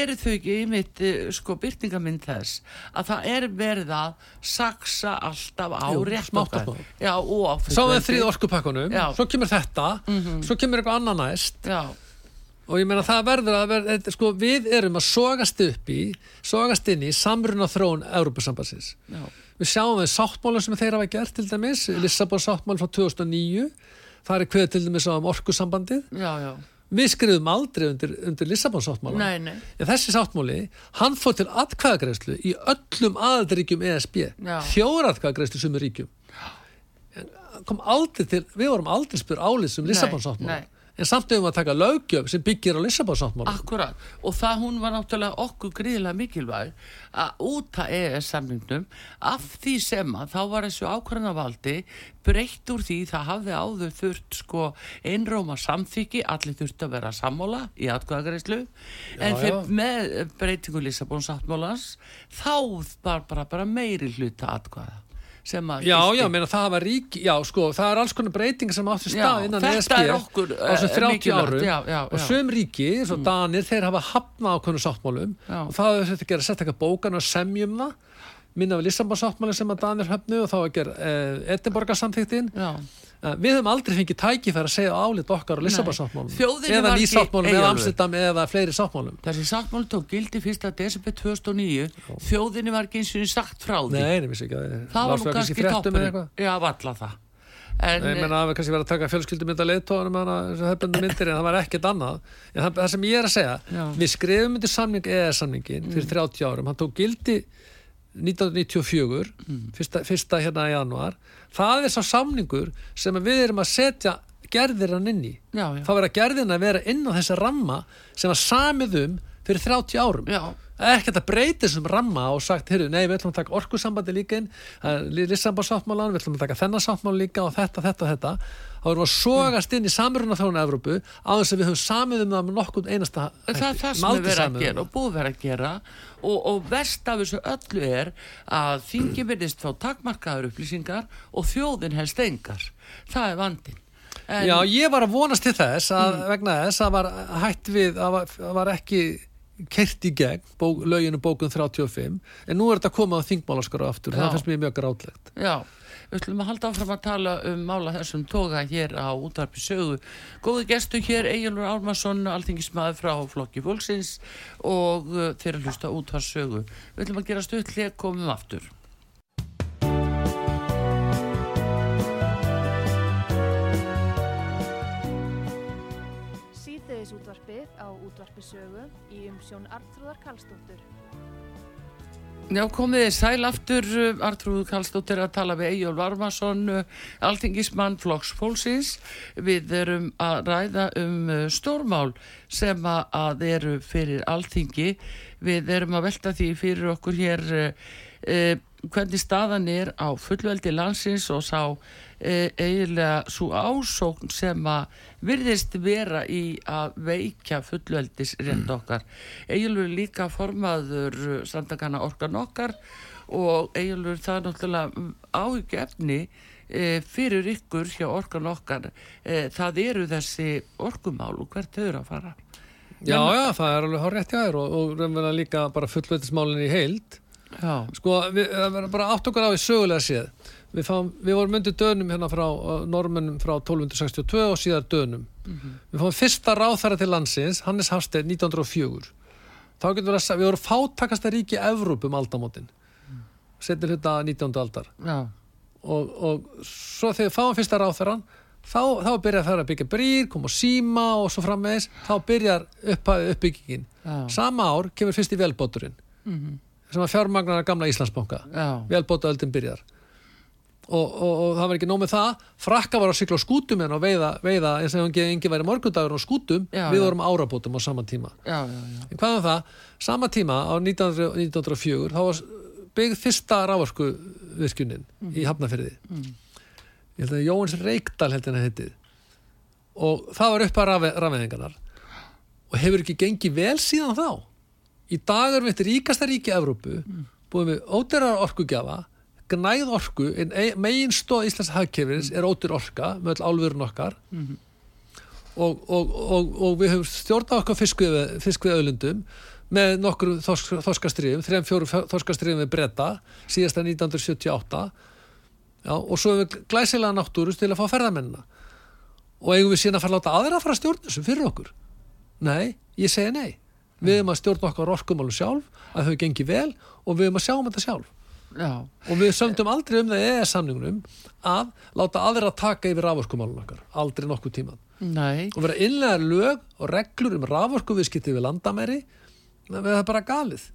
eru þau ekki ymitt eh, sko byrtingamind þess að það er verið að saksa alltaf á rétt okkar. Já, og. Sá við þrýð orkupakkunum, svo kemur þetta, mm -hmm. svo kemur eitthvað annan næst. Já. Og ég meina það verður að verða, sko við erum að sogast upp í, sogast inn í samruna þrón Európa-sambansins. Við sjáum við sáttmálum sem þeir hafa gert til dæmis, Lissabon sáttmál frá 2009 það er hverja til dæmis á um orkusambandið. Já, já. við skrifum aldrei undir, undir Lissabon sáttmála en þessi sáttmáli, hann fór til atkvæðagreyslu í öllum aðaldaríkjum ESB fjóratkvæðagreyslu sumur ríkjum. Kom aldrei til, við vorum aldrei spyr álið sem Lissabon sáttmála en samt hefum við að taka lögjöf sem byggir á Lissabonsáttmála Akkurat, og það hún var náttúrulega okkur gríðilega mikilvæg að úta EES samlingnum af því sem að þá var þessu ákvæðanavaldi breytt úr því það hafði áður þurft sko einróma samþyggi, allir þurft að vera sammóla í atkvæðagreyslu en fyrir með breytingu Lissabonsáttmálans þá var bara, bara meiri hluta atkvæða Já, já, meina það var rík já, sko, það er alls konar breytingar sem áttu stað innan ESB á þessum 30 árum. Já, já, og söm ríki, eins og mm. Danir þeir hafa hafnað á konur sáttmálum og það er þetta að gera sett eitthvað bókan og semjum það. Minna við Lissabon-sáttmáli sem að Danir höfnu og þá að gera eh, Edinborgar-samþýttin eh, við höfum aldrei fengið tækifæri að segja álit okkar á Lissabon-sáttmálum eða nýsáttmálum eða Amsterdam eða fleiri sáttmálum. Þessi sáttmáli tók gildi 1. desember 2009 Já. þjóðinni var ekki eins og sagt frá því. Nei, ekki, það var nú kannski toppur Já, valla það. En, Nei, menna, það var kannski verið að taka fjölskyldumynda leittóðanum myndir, en það var ekkert annað. En það, það sem ég er að segja já. við skrifum undir samning eða samningin fyrir 30 árum, hann tók gildi 1994 mm. fyrsta, fyrsta hérna í januar það er sá samningur sem við erum að setja gerðir hann inn í já, já. þá verður gerðin að vera inn á þessa ramma sem að samiðum fyrir 30 árum Já. Ekkert að breyta þessum ramma og sagt, heyrðu, nei, við ætlum að taka orkusambandi líka inn lissambarsáttmálan, við ætlum að taka þennan sáttmál líka og þetta, þetta, þetta þá erum við að sogast inn í samruna þjónu Evrópu á þess að við höfum samið um það með nokkur einasta hætti. Það er það sem við verðum að gera og búið verðum að gera og, og verst af þessu öllu er að þingi minnist fá takmarkaður upplýsingar og þjóðin helst engar. Það er vandin. En... Já, ég var að vonast til þess að mm. vegna þess að var hætt við að var, að var ekki kert í gegn bók, löginu bókun 35 en nú er þetta að koma á þingmálaskara aftur, Já. það finnst mér mjög grátlegt. Já, við ætlum að halda áfram að tala um mála þessum toga hér á útarpi sögu. Góðu gestu hér Egilur Álmarsson alþingismæður frá Flokki Fólksins og uh, þeirra hlusta útar sögu. Við ætlum að gera stuðlega komum aftur útvarpisögu í umsjón Artrúðar Kallstóttur. Já, komið þið sæl aftur, Artrúður Kallstóttir að tala við Egil Varmarsson, alþingismann Flokks Fólksins. Við erum að ræða um stórmál sem að eru fyrir alþingi. Við erum að velta því fyrir okkur hér eh, hvernig staðan er á fullveldi landsins og sá eh, eiginlega svo ásókn sem að virðist vera í að veikja fullveldis rétt mm. okkar. Egilur líka formaður strandakana orkan okkar og Egilur það er náttúrulega áhugjefni e, fyrir ykkur hjá orkan okkar. E, það eru þessi orkumál og hvert þau eru að fara. Já, já, það er alveg hár rétt hjá þér og, og raunverða líka bara fullveldismálinn í heild. Já. Sko, við verðum bara átt okkar á í sögulega séð við, fáum, við vorum undir dönum hérna frá uh, normennum frá 1262 og síðar dönum mm -hmm. við fáum fyrsta ráþæra til landsins Hannes Hafstedt 1904 þá getur við að við vorum fátakasta ríki Evrópum aldamótin mm. setnir hluta 19. aldar ja. og, og svo þegar við fáum fyrsta ráþæran þá, þá byrjar það að byggja brýr koma síma og svo frammeðis þá byrjar uppbyggingin ja. sama ár kemur fyrst í velbóturinn mm -hmm. Sem að fjármagnar gamla Íslandsbánka ja. velbótuöldin byrjar. Og, og, og það var ekki nóg með það. Frakka var að sykla á skútum en að veiða, veiða eins og engi væri morgundagur á skútum. Já, við vorum árabótum á sama tíma. Já, já, en hvað er það? sama tíma á 1900, 1904 þá var byggð fyrsta rávarsku viðskjunin mm. í Hafnafjörði mm. ég held að Jóns Reykdal held henni heitið og það var upp að rafveðingarnar og hefur ekki gengið vel síðan þá í dag erum við þetta ríkasta ríki Evrópu mm. búið við óterar orkugjafa gnæð orku megin stóð Íslands hagkerfins er ótir orka með all álverðun okkar mm -hmm. og, og, og, og við höfum stjórnað okkar fiskvið öðlundum með nokkur þorskastriðum þrejum fjóru þorskastriðum við bretta síðasta 1978 Já, og svo hefur við glæsilega náttúrust til að fá ferðamennina og eigum við síðan að fara að láta aðra að fara að stjórna þessu fyrir okkur nei, ég segja nei við höfum að stjórna okkar orkumálum sjálf að þau gengi vel og við höfum að sjá um þetta sjálf Já. og við sömdum aldrei um það eða samningunum að láta aðra taka yfir raforkumálun okkar, aldrei nokkuð tíman Nei. og vera innlega lög og reglur um raforkuviðskipti við landamæri það er bara galið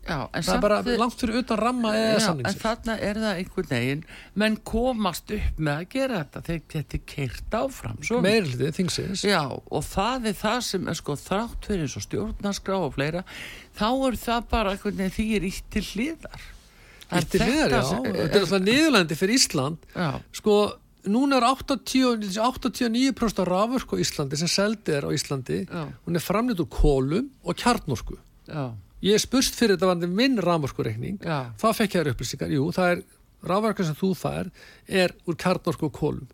Já, það er bara langt fyrir utan ramma eða samningsir en þarna er það einhvern veginn menn komast upp með að gera þetta þetta er keirt áfram meirlitið, þingsins Já, og það er það sem er sko þrátt fyrir eins og stjórnarskrá og fleira þá er það bara einhvern veginn því er ítt til hliðar Ítti hliðar, já. Þetta er alltaf niðurlandi fyrir Ísland. Já. Sko, núna er 89% af rafurk á Íslandi sem seldi er á Íslandi. Já. Hún er framleitt úr kólum og kjarnorku. Já. Ég er spurst fyrir þetta vandi minn rafurkureikning. Það fekk ég að upplýsingar. Jú, það er rafurka sem þú fær er úr kjarnorku og kólum.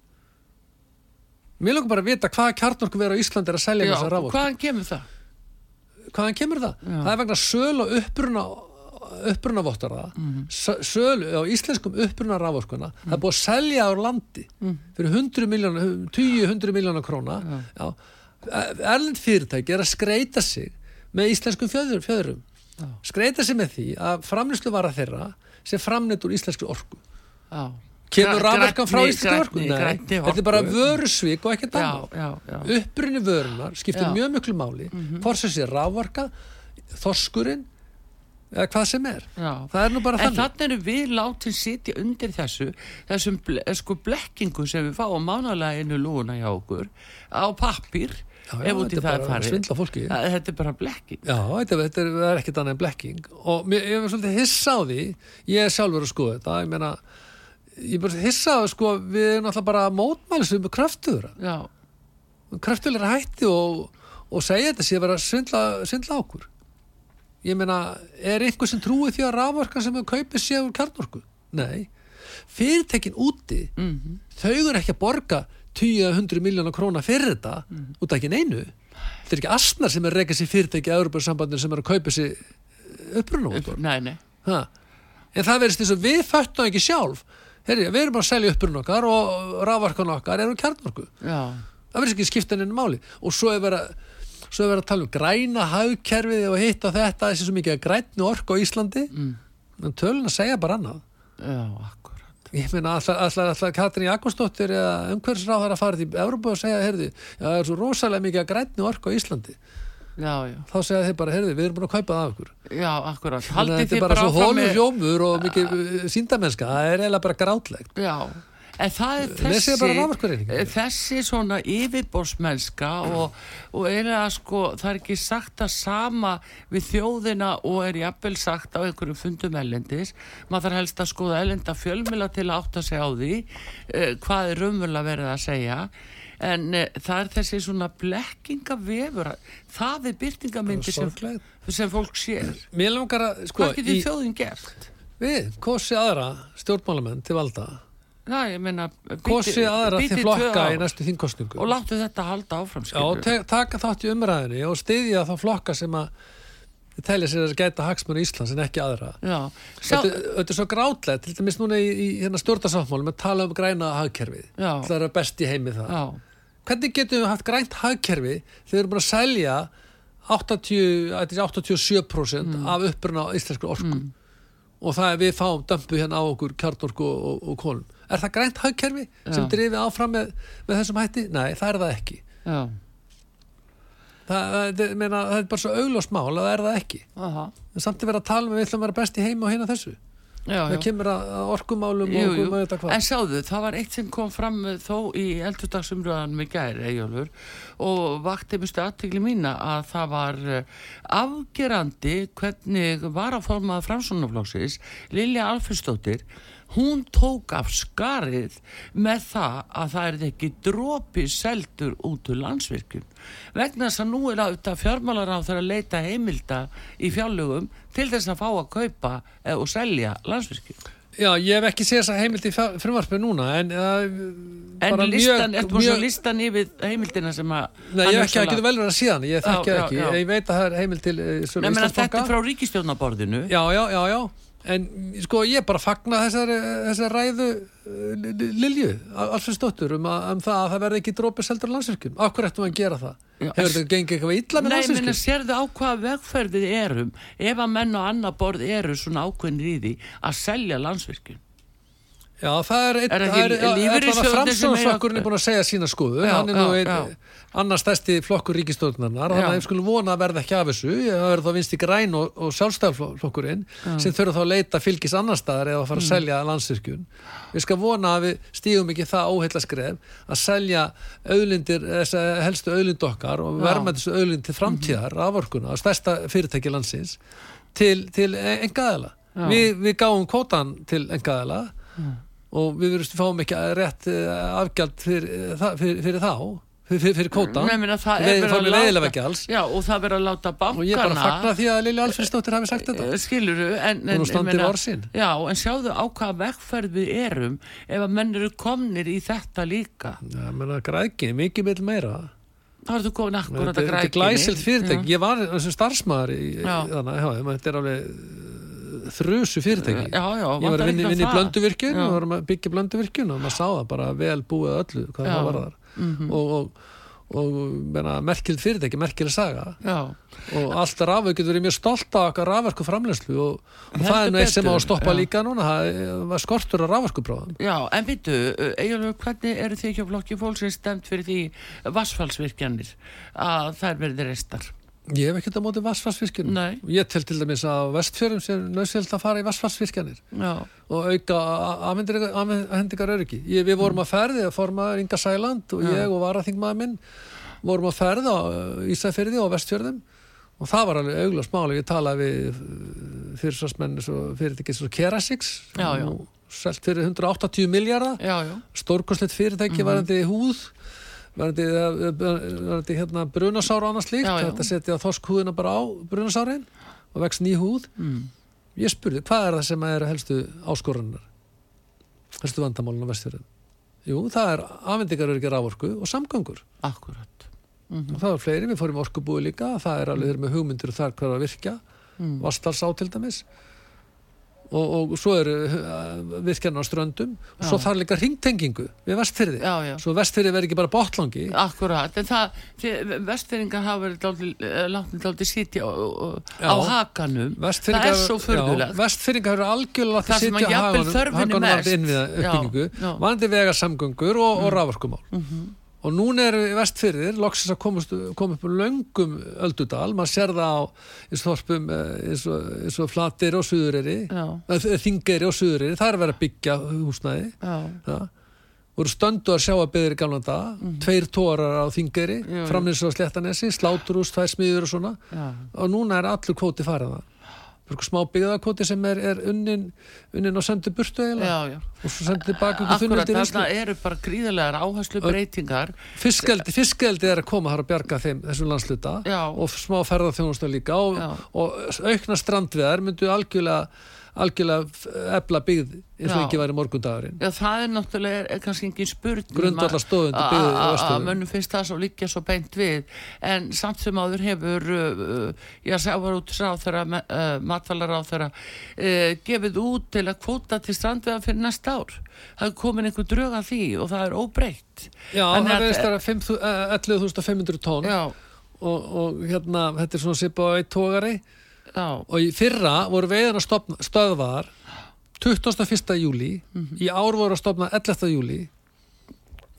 Mér langar bara að vita hvaða kjarnorku verður á Íslandi er að selja þessar. Já, hvaðan kemur það? Hvaðan kemur það? Það er vegna söl og uppruna upprunavottarða mm -hmm. sölu á íslenskum uppruna raforskuna mm -hmm. það er búið að selja á landi -hmm. fyrir 100 miljónar 20-100 miljónar króna já. erlind fyrirtæki er að skreita sig með íslenskum fjöður, fjöðurum já. skreita sig með því að framlýslu vara þeirra sem framnett úr íslensku orku. Já. Kemur rafverkan frá íslensku orku? Þetta er bara vörusvík og ekkert annað. upprunni vörunar skiptir mjög myklu máli. Mhm. fórsess er rafverka þorskurinn eða hvað sem er. Já. það er nú bara þannig en þannig. erum við látið sitja undir þessu þessum ble, sko blekkingu sem við fáum mánaleginu lúna hjá okkur á pappir ef út í það er farið. þetta er bara blekking. Já, þetta, þetta er, er ekkit annað en blekking. Og mér, ég er svolítið hissa á því ég er sjálfur að skoða þetta ég meina, ég er bara hissa á því sko, við erum alltaf bara mótmælisum með kraftuður er hætti og, og segja þetta sé að vera svindla, svindla okkur. Ég meina, er einhver sem trúi því að rafverkan sem við kaupið séu kjarnorku? Nei. Fyrirtekin úti mm -hmm. þau eru ekki að borga 10-100 miljónar krónar fyrir þetta mm. út af ekki neinu. Þetta er ekki asnar sem er að reyka sér fyrirteki að Európa-sambandin sem er að kaupa sér upprunavóttur en það verðist þess að við föttum ekki sjálf. Herri, við erum að selja upprunn okkar og rafvarkan okkar eru kjarnorku. Það verðist ekki skipta henni máli. Og svo er verið að svo er verið að tala um græna haugkerfið og hitt og þetta þessi svo mikið að grænu orku á Íslandi. Mm. en tölun að segja bara annað. Já, akkur Ég meina alltaf Katrín Jakobsdóttir eða umhverfisráð þarf að fara til Európa og segja, heyrði, já, það er svo rosalega mikið að grætni orku á Íslandi. Já, já. þá segja þeir bara, heyrði, við erum búin að kaupa það af okkur. Já, akkurat. Þetta er bara, svo hólu hljómur og mikið síndamennska, það er eiginlega bara grátlegt. Já en það er þessi þessi svona yfirbórsmennska og, og er að sko það er ekki sagt að sama við þjóðina og er jafnvel sagt á einhverjum fundum ellendis maður þarf helst að skoða ellenda fjölmila til að átta sig á því eh, hvað er að verða að segja. En eh, það er þessi svona blekkingavefur það er byrtingamindi sem, sem fólk sér. Að, sko, hvað getur þjóðin gert? Við, kosi aðra stjórnmálamenn til valda Já, ég meina Kosið aðra til flokka í næstu þingkostningu Og láttu þetta halda áfram Já, og taka þátt í umræðinni og stiðja þá flokka sem að telja sér að geta hagsmennu í Íslands en ekki aðra. Þetta, er svo grátlegt til dæmis núna í, í hérna, stjórnarsáttmálum að tala um græna hagkerfið. Það er best í heimi það. Já. Hvernig getum við haft grænt hagkerfi þegar við erum búin að selja 80, 87% mm. af uppruna íslensku orku? Mm. og það er við fáum dömpu hérna á okkur kjartorku og, og, og er það grænt hagkerfi sem drifið áfram með, með þessum hætti? Nei, það er það ekki. Það, það, meina, það er bara svo auglósmál að það er það ekki. Aha. en samt að vera að tala með við ætlum að vera best í heima og hérna þessu. Já, það já. kemur að orkumálum jú, og um þetta hvað. En sjáðu, það var eitt sem kom fram þó í eldurdagsumröðan með gæri Eyjólfur, og vakti mjög aðtegli mína að það var eh, afgerandi hvernig var að formaða framsónaflóksis Lilja Alfredsdóttir hún tók af skarið með það að það er ekki drópi seldur út úr landsvirkjum vegna þess að nú er auðvitað fjármálar á þeirra að leita heimilda í fjárlögum til þess að fá að kaupa eh, og selja landsvirkjum Já, ég hef ekki séð þess að heimildi frumvarpið núna en uh, En listan, þú svo listan yfir heimildina sem að Nei, ég hef ekki að geta vel verið að síðan, ég þekki ekki, já. ég veit að það er heimild til uh, Nei, menn að þetta er frá ríkistjónaborðinu Já, já, já, já en sko ég bara fagna þessari, þessari ræðu uh, Lilju, alls stóttur um, um það að það verði ekki drópið seldur landsverkjum Akkur ættum við að gera það? Já, Hefur þetta gengið eitthvað illa með landsverkjum? Nei, menn að sérðu á hvaða vegferðið erum ef að menn og annar borð eru svona ákveðnir í því að selja landsverkjum Já, það er einn af framsóðsflokkurinn er búin að segja sína skoðu, já, hann er nú einn annars stærsti flokkur ríkistofnarnar og þannig að við skulum vona að verða ekki af þessu. Það verður þá vinst í græn og, og sjálfstæðarflokkurinn sem þurfa þá að leita fylgis annar staðar eða að fara að mm. selja landsyrkjun við skal vona að við stígum ekki það óheila skref að selja auðlindir, helstu auðlind okkar og verma þessu auðlind til framtíðar af orkuna, stærsta fyrirtæki landsins til, til engaðala við, við gáum kótan til engaðala og við verðum fáum ekki rétt eh, afgjald fyrir, eh, fyrir, fyrir þá fyrir, fyrir kóta við fórum við leiðilega já og það verður að láta bankana og ég er bara að fagna því að Lili Alfredsdóttir hafi sagt þetta. Eh, skiluru en, en, en, já, en sjáðu á hvaða vekkferð við erum ef að menn eru komnir í þetta líka. Já, menna grækini, mikið meil meira. Þá ertu komin að grækini þetta er glæsilt fyrirtæk, ég var þessum starfsmæðar þannig að þetta er alveg þrjusu fyrirtæki. Já, já, ég var að vinna í blönduvirkjun og varum að byggja blönduvirkjun og maður sá það bara vel búið öllu hvað það var þar. Mm -hmm. og, og, og merkild fyrirtæki, merkild saga. Já. og allt rafau getur verið mjög stolt af okkar rafverku framlegslu og, og það er nú eitt sem á að stoppa líka núna það var skortur á rafverkubráðan Já, en veitu, eiginlega hvernig eru þið ekki á flokki fólksins stemt fyrir því vassfallsvirkjanir að þær verði restar? Ég hef ekkert á móti vassfarsvirkjunum. Ég tel til dæmis að vestfjörðum sem nöðsvöld að fara í vassfarsvirkjanir og auka afhendingar öryggi. Ég, við vorum að ferði að forma Inga Sæland og ég og Varaþingmaður minn vorum að ferða á Ísafjörði og Vestfjörðum og það var alveg auglast máli, við talaði við fyrirsvarsmenn fyrirtækið svo Kerasix selt fyrir 180 miljardar stórkosleitt fyrirtæki mm -hmm. varandi húð varandi hérna brunasára annars líkt, þetta setja þorskhúðina bara á brunasárin og vext ný húð. Mm. ég spurði, hvað er það sem er helstu áskorunar helstu vandamálun á vestfjörðin jú, það er afhendingarörgir ávorku og samgangur akkurat mm -hmm. og það er fleiri, við fórum orkubúi líka það er alveg með hugmyndir og þar hvað að virka mm. Vastalsá til dæmis og, og svo eru uh, virkjarnar á ströndum. Og já. svo þarf líka ringtengingu við vestfyrði, já, já. svo vestfyrði verður ekki bara botlangi Akkurat, en það vestfyrringar hafa verið eh, látið aldrei sitja á, á hakanum. Það er svo förðulegt Vestfyrringar hafa algjörlega látið sitja á hakanum hakanum vandi vegarsamgöngur og, og rafarkumál mm -hmm og núna eru vestfyrðir loksins að komast, koma upp um löngum öldudal, maður sér það á eins og þorpum eh, eins og, eins og flatir og suðuriri eh, þingeri og suðuriri, það er vera að byggja húsnæði. Það voru stöndu að sjá að byggja í gamla dag mm -hmm. tveir tórar á þingeri framins á sléttanesi, sláturús, tvær smiður og svona. Já. og núna er allur kvóti farið það smá byggðarkoti sem er, er unnin, unnin og sendur burtu eiginlega og svo sendur tilbaka ykkur til Ísland Þarna eru bara gríðarlegar áherslu breytingar Fiskeldi, fiskeldi er að koma þar að bjarga þeim þessum landsluta Já. og smá ferðarþjónustöð líka. Og, og aukna strandviðar myndu algjörlega algjörlega ebla byggð eins og ekki væri morgundagurinn. Já það er náttúrulega er, kannski engin spurning grundvallar stóðundi byggð að mönnum finnst það svo líka svo beint við. En samt sem áður hefur uh, ég sá var út uh, matvalar ráð þeirra uh, gefið út til að kvota til strandveða fyrir næsta ár. Það er komin einhver drög af því og það er óbreytt. Já en það er stara 11.500 tón og, og hérna þetta er svona sipa á eitt tógari Já. og í fyrra voru veiðan að stöðvar 21. júli mm -hmm. í ár voru að stopna 11. júli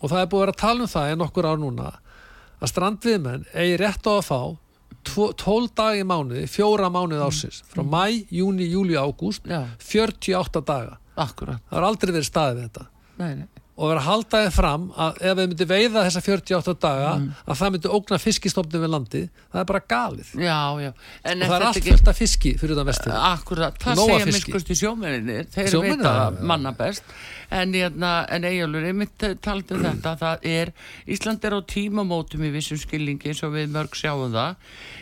og það er búið að vera að tala um það en okkur ár núna að strandviðmenn eigi rétt á að fá 12 dagi mánuði, fjóra mánuði mhm. ásins frá mæ, júni, júli, ágúst 48 daga Akkurat. það har aldrei verið staðið þetta nei, nei og vera að halda þið fram að ef við myndum veiða þessa 48 daga mm. að það myndi ógna fiskistofnum við landi það er bara galið. Já, já. og það er allt ekki... fullt af fiski fyrir það vestur Akkurat, það segja minnskust í sjómeninni þeir veit að manna best en, hérna, en eigjálfur, ég myndi tala um þetta það er, Ísland er á tímamótum í vissum skilningi eins og við mörg sjáum það.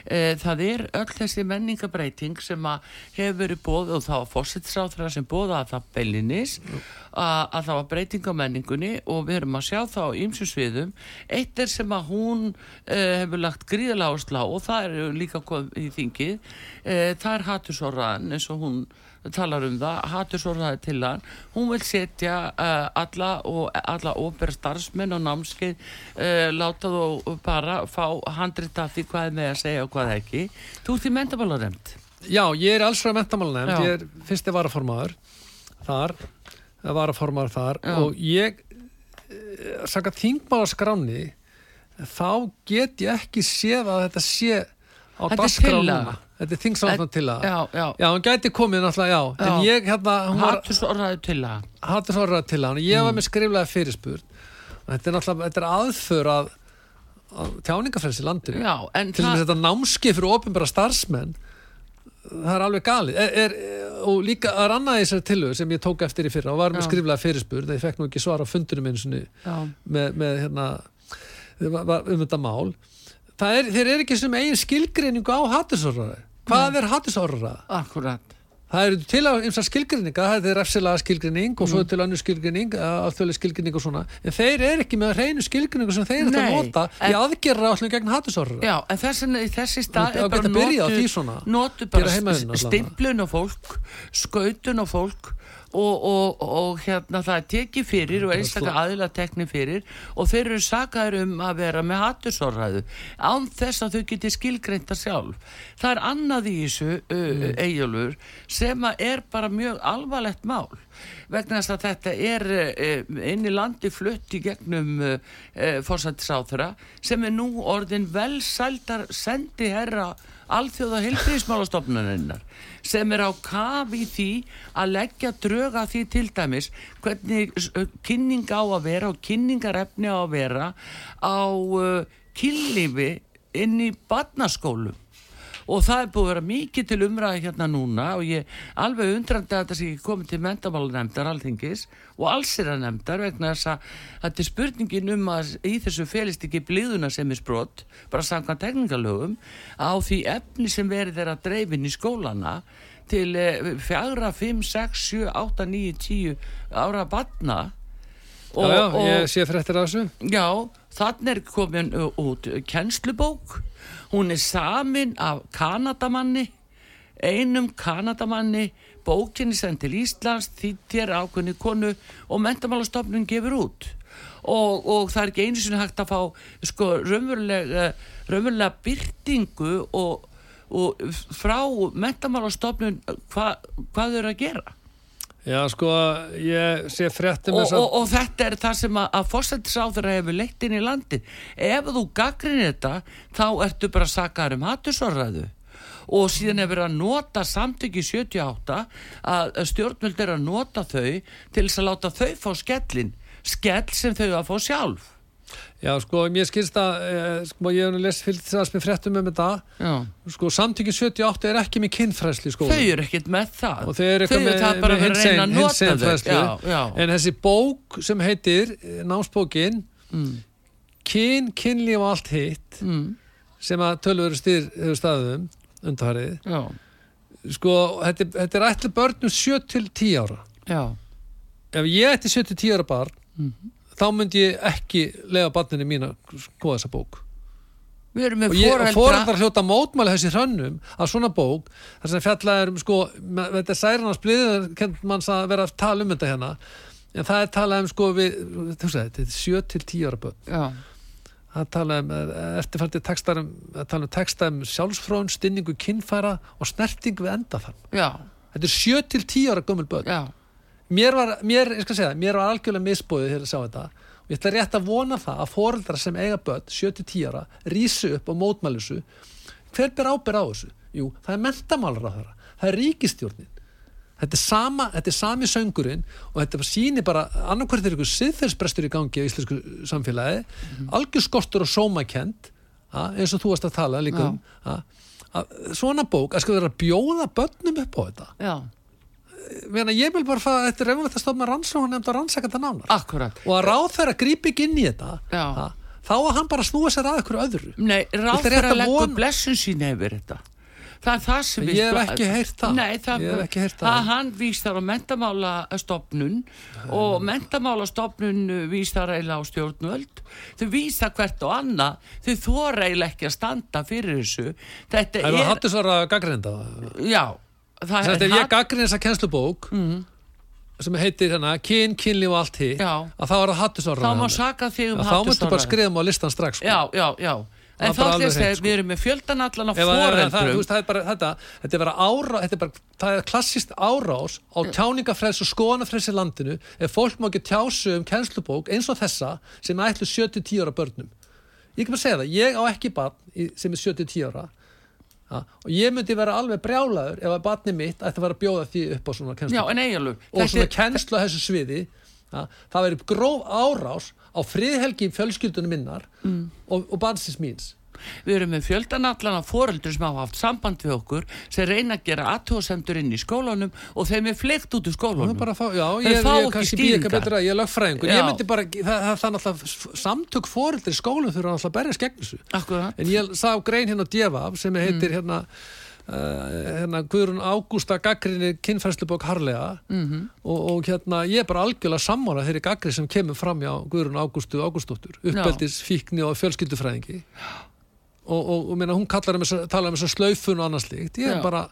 E, það er öll þessi menningabreiting sem að hefur verið bóð og þá fósittsráþra sem bóða að það beilinnis mm að, að það var breyting á menningunni og við erum að sjá það á ýmsu sviðum. Eitt er sem að hún uh, hefur lagt gríðalega áslá og það er líka í þingið uh, það er hattusorraðan eins og hún talar um það, hattusorraði til hann. Hún vil setja uh, alla og alla óbæra starfsmenn og námskeið láta þú bara fá handrita því hvað er með að segja og hvað ekki. Þú ert í mentamálaremt Já, ég er alls frá mentamálaremt, ég er fyrsti varaformaður þar var að formar þar Já. og ég eh, saka þingmálaskráni þá get ég ekki séð að þetta sé á dasgránuna þetta er þingsáðan til að já, já. já, hann gæti komið náttúrulega, já, já. en ég hérna hattusorðaði til að hattusorðaði til að, ég var mm. með skriflega fyrirspurn. Þetta er náttúrulega, þetta er aðför að, að tjáningafræðs í landinu. Til og með þetta námskið fyrir ofinbæra starfsmenn það er alveg galið. Er, er, og líka er annað í þessari tilöðu sem ég tók eftir í fyrra og var með skriflega fyrirspur þegar ég fekk nú ekki svara á fundunum eins og með, með hérna um þetta mál er, þeir eru ekki sem eigin skilgreiningu á hattusorraði hvað er hattusorraði? Akkurat. Það eru til að eins og skilgrinninga, það er refsilaga skilgrinning og svo mm. til annu skilgrinning, alþjóðlega skilgrinning og svona, en þeir eru ekki með reynu skilgrinningu sem þeir eru að nota í aðgerra alltaf gegn hattusorra. Já, en þessi, þessi stað er bara notu, notu bara stimplun á fólk, skautun á fólk og, og, og hérna það er tekið fyrir og einstaklega aðila teknið fyrir og þeir eru sagaður um að vera með hattusorraðu án þess að þau geti skilgreinta sjálf það er annað í þessu uh, mm. eigjálfur sem er bara mjög alvarlegt mál vegna þess að þetta er uh, inn í landi flutt í gegnum uh, fórsættisáþura sem er nú orðin vel sældar sendi herra alþjóða heilfrísmálastofnuninnar sem er á kafi því að leggja dröga því til dæmis hvernig kynning á að vera og kynningarefni á að vera á uh, kynlífi inn í barnaskólum og það er búið að vera mikið til umræði hérna núna og ég alveg undrandi að þetta sé komið til mentamálunemndar alþingis og allsira nemndar vegna þess að þetta er spurningin um að í þessu felist ekki blíðuna sem er sprott bara samkvæmt tekningalögum á því efni sem verið er að dreifin í skólana til fjagra, fimm, sex, sjö, átta, níu, tíu ára barna. Og, Já, já, ég sé fréttir af þessu. Já, þannig er komin út kennslubók hún er samin af Kanadamanni einum Kanadamanni. Bókinni sem til Íslands þýttir ákveðni konu og mentamálastofnun gefur út. Og, og það er ekki einu sinni hægt að fá sko raunverulega, raunverulega byrtingu og, og frá mentamálastofnun hva, hvað þau eru að gera Já, sko, ég sé fréttum og, og, og þetta er það sem að, að fórsættisáður hefur leitt inn í landi ef þú gaggrinir þetta þá ertu bara að saka um hattusorraðu og síðan er verið að nota samtyggi 78 að stjórnvöld er að nota þau til þess að láta þau fá skellin skell sem þau að fá sjálf Já, sko, mér skilst að eh, sko, ég hef fylgt þess með fréttum um þetta. Sko, samtökið 78 er ekki með kinnfræsli sko. Þau eru ekkit með það. Og þau eru ekki með, hinsegin fræsli en þessi bók sem heitir eh, námsbókin mm. kyn, kynlíf og allt hitt mm. sem að tölveru stýr hefur staðum undarfarið sko, þetta, þetta er ætli börnum 7-10 ára. Já. ef ég ætti 7-10 ára barn mm þá myndi ég ekki lega barninu mín að skoða þessa bók. Og ég fórældar hljóta mótmæli þessi hrannum að svona bók þar sem fjallaður um sko þetta er særnars bliðið, kent manns að vera að tala um þetta hérna. En það er talað um sko við, þú veist þetta er 7-10 ára börn. Já. það tala um eftirfærdið textarum það tala um texta um sjálfsfrón stinningu kinnfæra og snerting við enda þann þetta er 7-10 ára gömul börn. Já mér var, mér, ég skal segja það, mér var algjörlega misbóðið þegar ég sá þetta. Og ég ætla rétt að vona það að fóreldra sem eiga börn 7-10 ára, rýsu upp og mótmælusu hver ber ábyrð á þessu? Jú, það er mentamálur á þeirra það er ríkistjórnin þetta er sama, þetta er sami söngurinn og þetta síni bara, annarkvært er ykkur siðferðsbrestur í gangi á íslensku samfélagi mm -hmm. algjör skortur og sómakent eins og þú varst að tala líka um svona bók, að sko vera að bjóða börnum upp á þetta? Já Meina, ég vil bara fá þetta reynulegt að stofna rannsókn nefnd að rannsaka þetta nánar. Akkurat. og að ráð þeirra grípi ekki inn í þetta ha, þá að hann bara snúa sér að ykkur öðru. Nei, ráð þeirra leggur von... blessun sín hefur þetta. Það er það sem við ég hef ekki heyrt það, Nei, það, heyrt það. að hann víst þar á mentamálastofnun og mentamálastofnun víst þar eiginlega á stjórnvöld. Þau víst það hvert og annað. Þau þóra eiginlega ekki að standa fyrir þessu. Þetta er það hattu svara gaggreinda já Þannig að ef ég gaggrin þessa kennslubók mm. sem heitir hérna kyn, kynlíf og allt hitt að þá er það hattusóra þá má saka þig um hattusóra þá múttu bara skriðum á listan strax sko. já, já, já. En þá þess að við erum með fjöldan allan á foreldrum. þetta er bara ára þetta er bara, það er klassist árás á tjáningafræðs og skoðanafræðs í landinu ef fólk má ekki tjásu um kennslubók eins og þessa sem ætlu 70-10 ára börnum. Ég kan bara segja það, ég á ekki barn sem er 70-10 ára Ja, og ég myndi vera alveg brjálaður ef að batni mitt ætti að vera að bjóða því upp á svona kennslu. Og svona kennslu á þessu sviði ja, það veri gróf árás á friðhelgi fjölskyldunum minnar mm. og, og bansins míns Við erum með fjöldanallan af foreldur sem hafa haft samband við okkur sem reyna að gera aðtóðsendur inn í skólanum og þeim er fleikt út úr skólanum. Fá, já, ég, fá ég, ekki stýringar. Ég er lögfræðingur. Ég myndi bara, það er náttúrulega samtök foreldur í skólanum þurfa náttúrulega að berja skegn þessu. Akkurat. En ég sá grein hérna á Djefaf sem heitir mm. hérna Uh, hérna Guðrún Ágústa gaggrinni kynfæslubók Harlega mm -hmm. og, og hérna ég er bara algjörlega sammála þeirri gaggri sem kemur fram á Guðrún Ágústu Ágústóttur uppbeldis, fíkni og fjölskyldufræðingi og, og, og minna, hún kallar um þess um að slaufun og annað slíkt. Ég er bara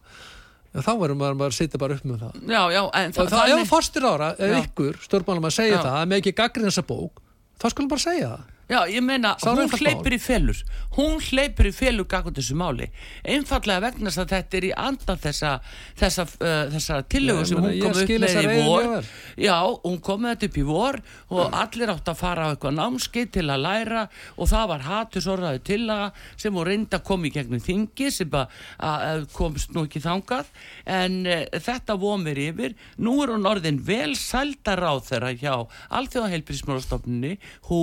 þá verður maður bara að setja bara upp með það. Já, já, og það, það ef fórstur ára, ef ykkur stjórnmálum að segja já. það, að með ekki gaggrið þessa bók þá skulum bara segja það Já, ég meina, hún hleypur í fellur hún hleypur í fellur gagund þessu máli. Einfallega vegna þess að þetta er í andan þessa, þessa, uh, þessa tillögu sem hún kom upp með í vor. Já, hún kom með þetta upp í vor og allir átt að fara á eitthvað námski til að læra og það var hattusorðaði til að sem hún reynda að koma í gegnum þingi sem að komst nú ekki þangað. En uh, þetta vomir yfir. Nú er hún orðin vel sældar á þeirra hjá Alþjóða heilbrísmálastofnunni hú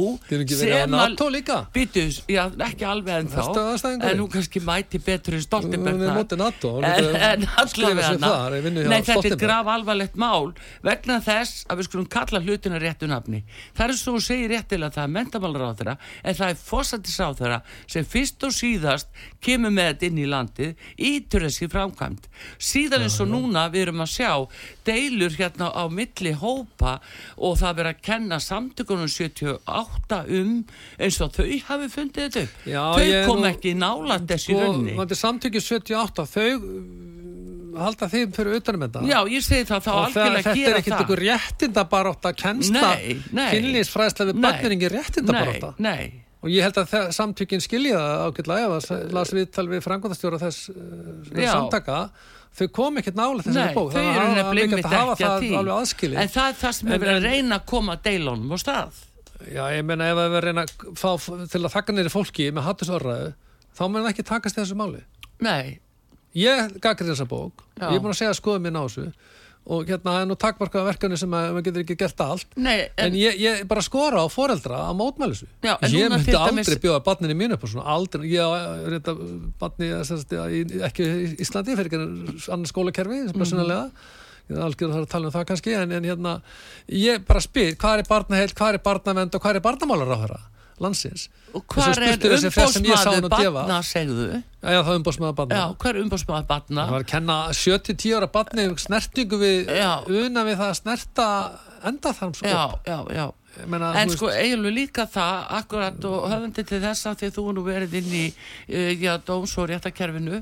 sem NATO líka. Býtus, já, ekki alveg en þá En hún kannski mæti betur en Stoltenberg er En, allavega Nei, þetta er grav alvarlegt mál vegna þess að við skulum kalla hlutina réttu nafni. Það er svo að segja réttilega að það er mentamálur á þeirra en það er fósættis á þeirra sem fyrst og síðast kemur með þetta inn í landið ítur þessi framkvæmt síðan eins og núna við erum að sjá deilur hérna á milli hópa og það verður að kenna samtökunum 78 um eins og þau hafi fundið þetta Já, þau kom nú, ekki nála þessi sko, rönni Samtökjum 78 þau halda þeim fyrir utanum þetta. Já, ég segi það, þá algjörlega gera það Þetta er ekkert einhver réttinda barótt að kennsta kynlýsfræðsla við börnir engin réttinda barótt Nei, nei. Og ég held að samtökinn skilja það ef að las viðtal við frangotastjóra þess uh, samtaka þau kom ekkert nála þessari bók. það er ekki að því. en það er það sem hefur verið að reyna að koma deilónum á stað Já, ég menna ef það verið að reyna fá til að þakka neyri fólki með hattusörraðu þá mun það ekki takast þessu máli. Nei. Ég gagir þessa bók, Já. ég er búin að segja skoðum mín á þessu. Og hérna það er nú takkmarkaða verkefni sem að, maður getur ekki gert allt. Nei, en, en ég, ég bara skora á foreldra að Já, ég myndi aldrei mis... bjóða barninni mín upp og svona aldrei, ég er þetta barni ekki í Íslandi fyrir annars skólakerfi sem bara sunnilega algjörðu þarf að tala um það kannski en, en hérna, ég bara spyr hvað er barnaheilt, hvað er barnavend og hvað er barnamálar á þeirra landsins? Og hvað er umbósmaður barna segðu? Já, já það er umbósmaður barna. Já, hvað er umbósmaður barna? Það var að kenna 70-10 ára barni snertingu við una við það að snerta enda þarm sko. já, já, já Menna, en sko eiginlega líka það akkurat og höfandi til þess að því þú nú verið inn í uh, já, dóms- og réttakerfinu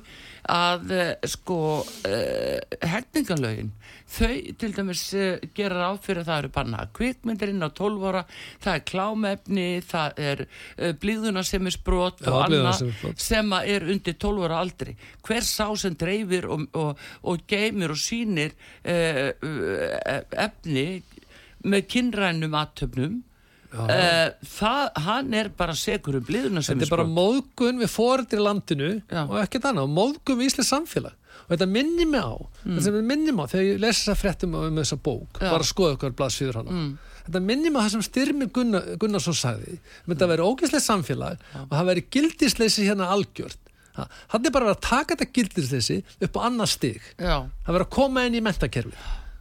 að uh, sko uh, hefningalögin þau til dæmis gera ráð fyrir að það eru banna kvikmyndirinn á 12 ára það er klámefni, það er blíðuna sem er sprót og annað sem er undir 12 ára aldri. Hver sá sem dreifir og, og, og geymir og sínir efni með kynrænum aðtöfnum Uh, það, hann er bara segur um bliðuna sem þetta er bara móðgun við fóreldir í landinu Já. og ekkert annað, móðgun við Íslands samfélag og þetta minnir mig á mm. þetta minnir mig á þegar ég lesa þessa frettum um þessa bók, Já. bara skoða okkar blaðsvíður hana mm. þetta minnir mig á það sem Styrmi Gunnar, Gunnarsson sagði þetta mm. veri ógæslega samfélag Já. og það veri gildisleysi hérna algjört hann er bara að taka þetta gildisleysi upp á annar stig það veri að koma inn í mentakerfi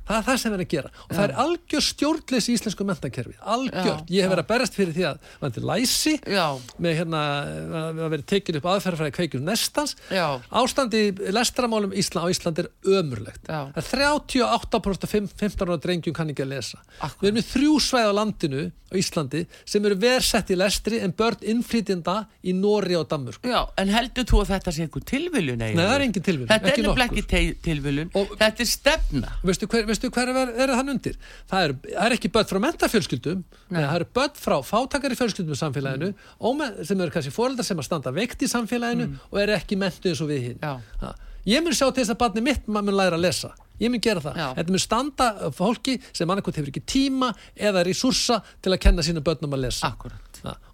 það er það sem erum að gera. Og Já. það er algjör stjórnleis í íslensku mentankerfi algjör, ég hef verið að berast fyrir því að til læsi Já. með hérna að vera tekið upp aðferðarfæði kveikjum nestans. Já. ástandi lestramálum Ísla, á Ísland er ömurlegt. Það er 38% 15 ára drengjum kann ekki að lesa. Akkur. við erum með þrjú svæð á landinu á Íslandi sem eru versett í lestri en börn innflýtjenda í Nóri og Danmurk Já, en heldur þú að þetta sé einhver tilviljun? Nei, það er engin tilviljun Er er Veistu hver, er, er það undir? Það er, er ekki börn frá mentafjölskyldum það eru börn frá fátakari fjölskyldum í samfélaginu mm. sem eru kannski fóröldar sem að standa veikt í samfélaginu mm. og eru ekki mentu eins og við hinn ég mun sjá til þess að barni mitt maður mun læra að lesa. Ég mun gera það, Já. þetta mun standa fólki sem annarkot hefur ekki tíma eða resursa til að kenna sína börnum að lesa.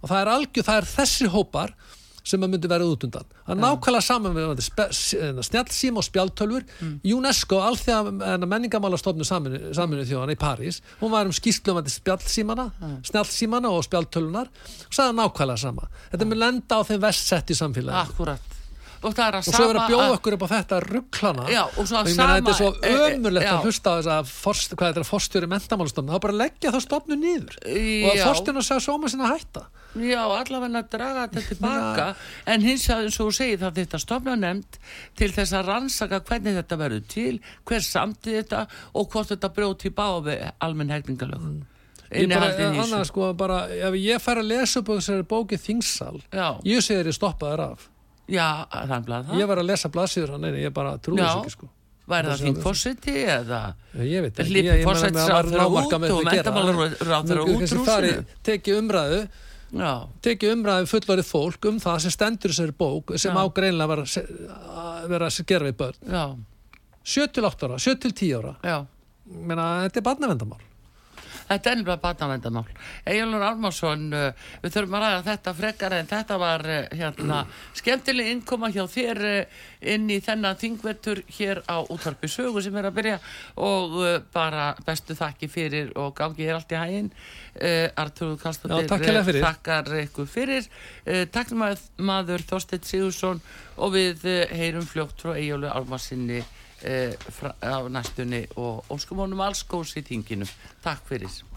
Og það er algjör, það er þessi hópar sem að myndi vera út undan. Er nákvæmlega saman með snjálfsím og spjaltölfur mm. UNESCO, allþjóða menningamálastofnu saminu, saminu þjóðana í París hún var um skýrslum spjallsímana mm. snjálfsímana og spjaltölfunar og sagði nákvæmlega sama. Þetta mun lenda á þeim vestsett í samfélagi. Akkurat og er að og svo verður að bjóða okkur upp á þetta rugglana og að þetta er svo e- e- ömurlegt að hlusta á þess að forst, hvað er þetta fórstjóri mentamálstofn þá bara leggja það stofnu nýður og að fórstjónu segja já, allavega að draga þetta tilbaka en hins að eins og þú segir það þetta stofna nefnd til þess að rannsaka hvernig þetta verður til hver samtið þetta og hvort þetta brjóti báði almenn hegningalög mm. Ég, bara, annað, sko, bara, ef ég fær að lesa upp á þessari bóki Þingsal, ég segir ég stoppa þér af Já, þann blað það. Ég var að lesa blaðsýður hann, ég bara trúi þessu ekki sko. Var það þín fósiti eða? Ég veit ekki. Hlipið fósiti sá þeirra út og mentamálar ráð þeirra út rúsinu. Tekið umræðu, tekið umræðu fullorið fólk um það sem stendur þessari bók sem ágreinlega var að vera að gera við börn. 7-8 ára, 7-10 ára. Meina, þetta er barnavendamál. Þetta er ennlega batnavendamál Egilur Almarsson, uh, við þurfum að ræða þetta frekar en þetta var uh, hérna, skemmtileg innkoma hjá þér uh, inn í þennan þingvetur hér á útvarpi sögu sem er að byrja. Og bara bestu þakki fyrir og gangi hér allt í hæginn Artur Kallstóttir þakkar ykkur fyrir. Takk maður Þorstedt Sigursson og við heyrum fljótt frá Egilur Almarssoni á næstunni og óskum honum alls góðs í tinginu. Takk fyrir.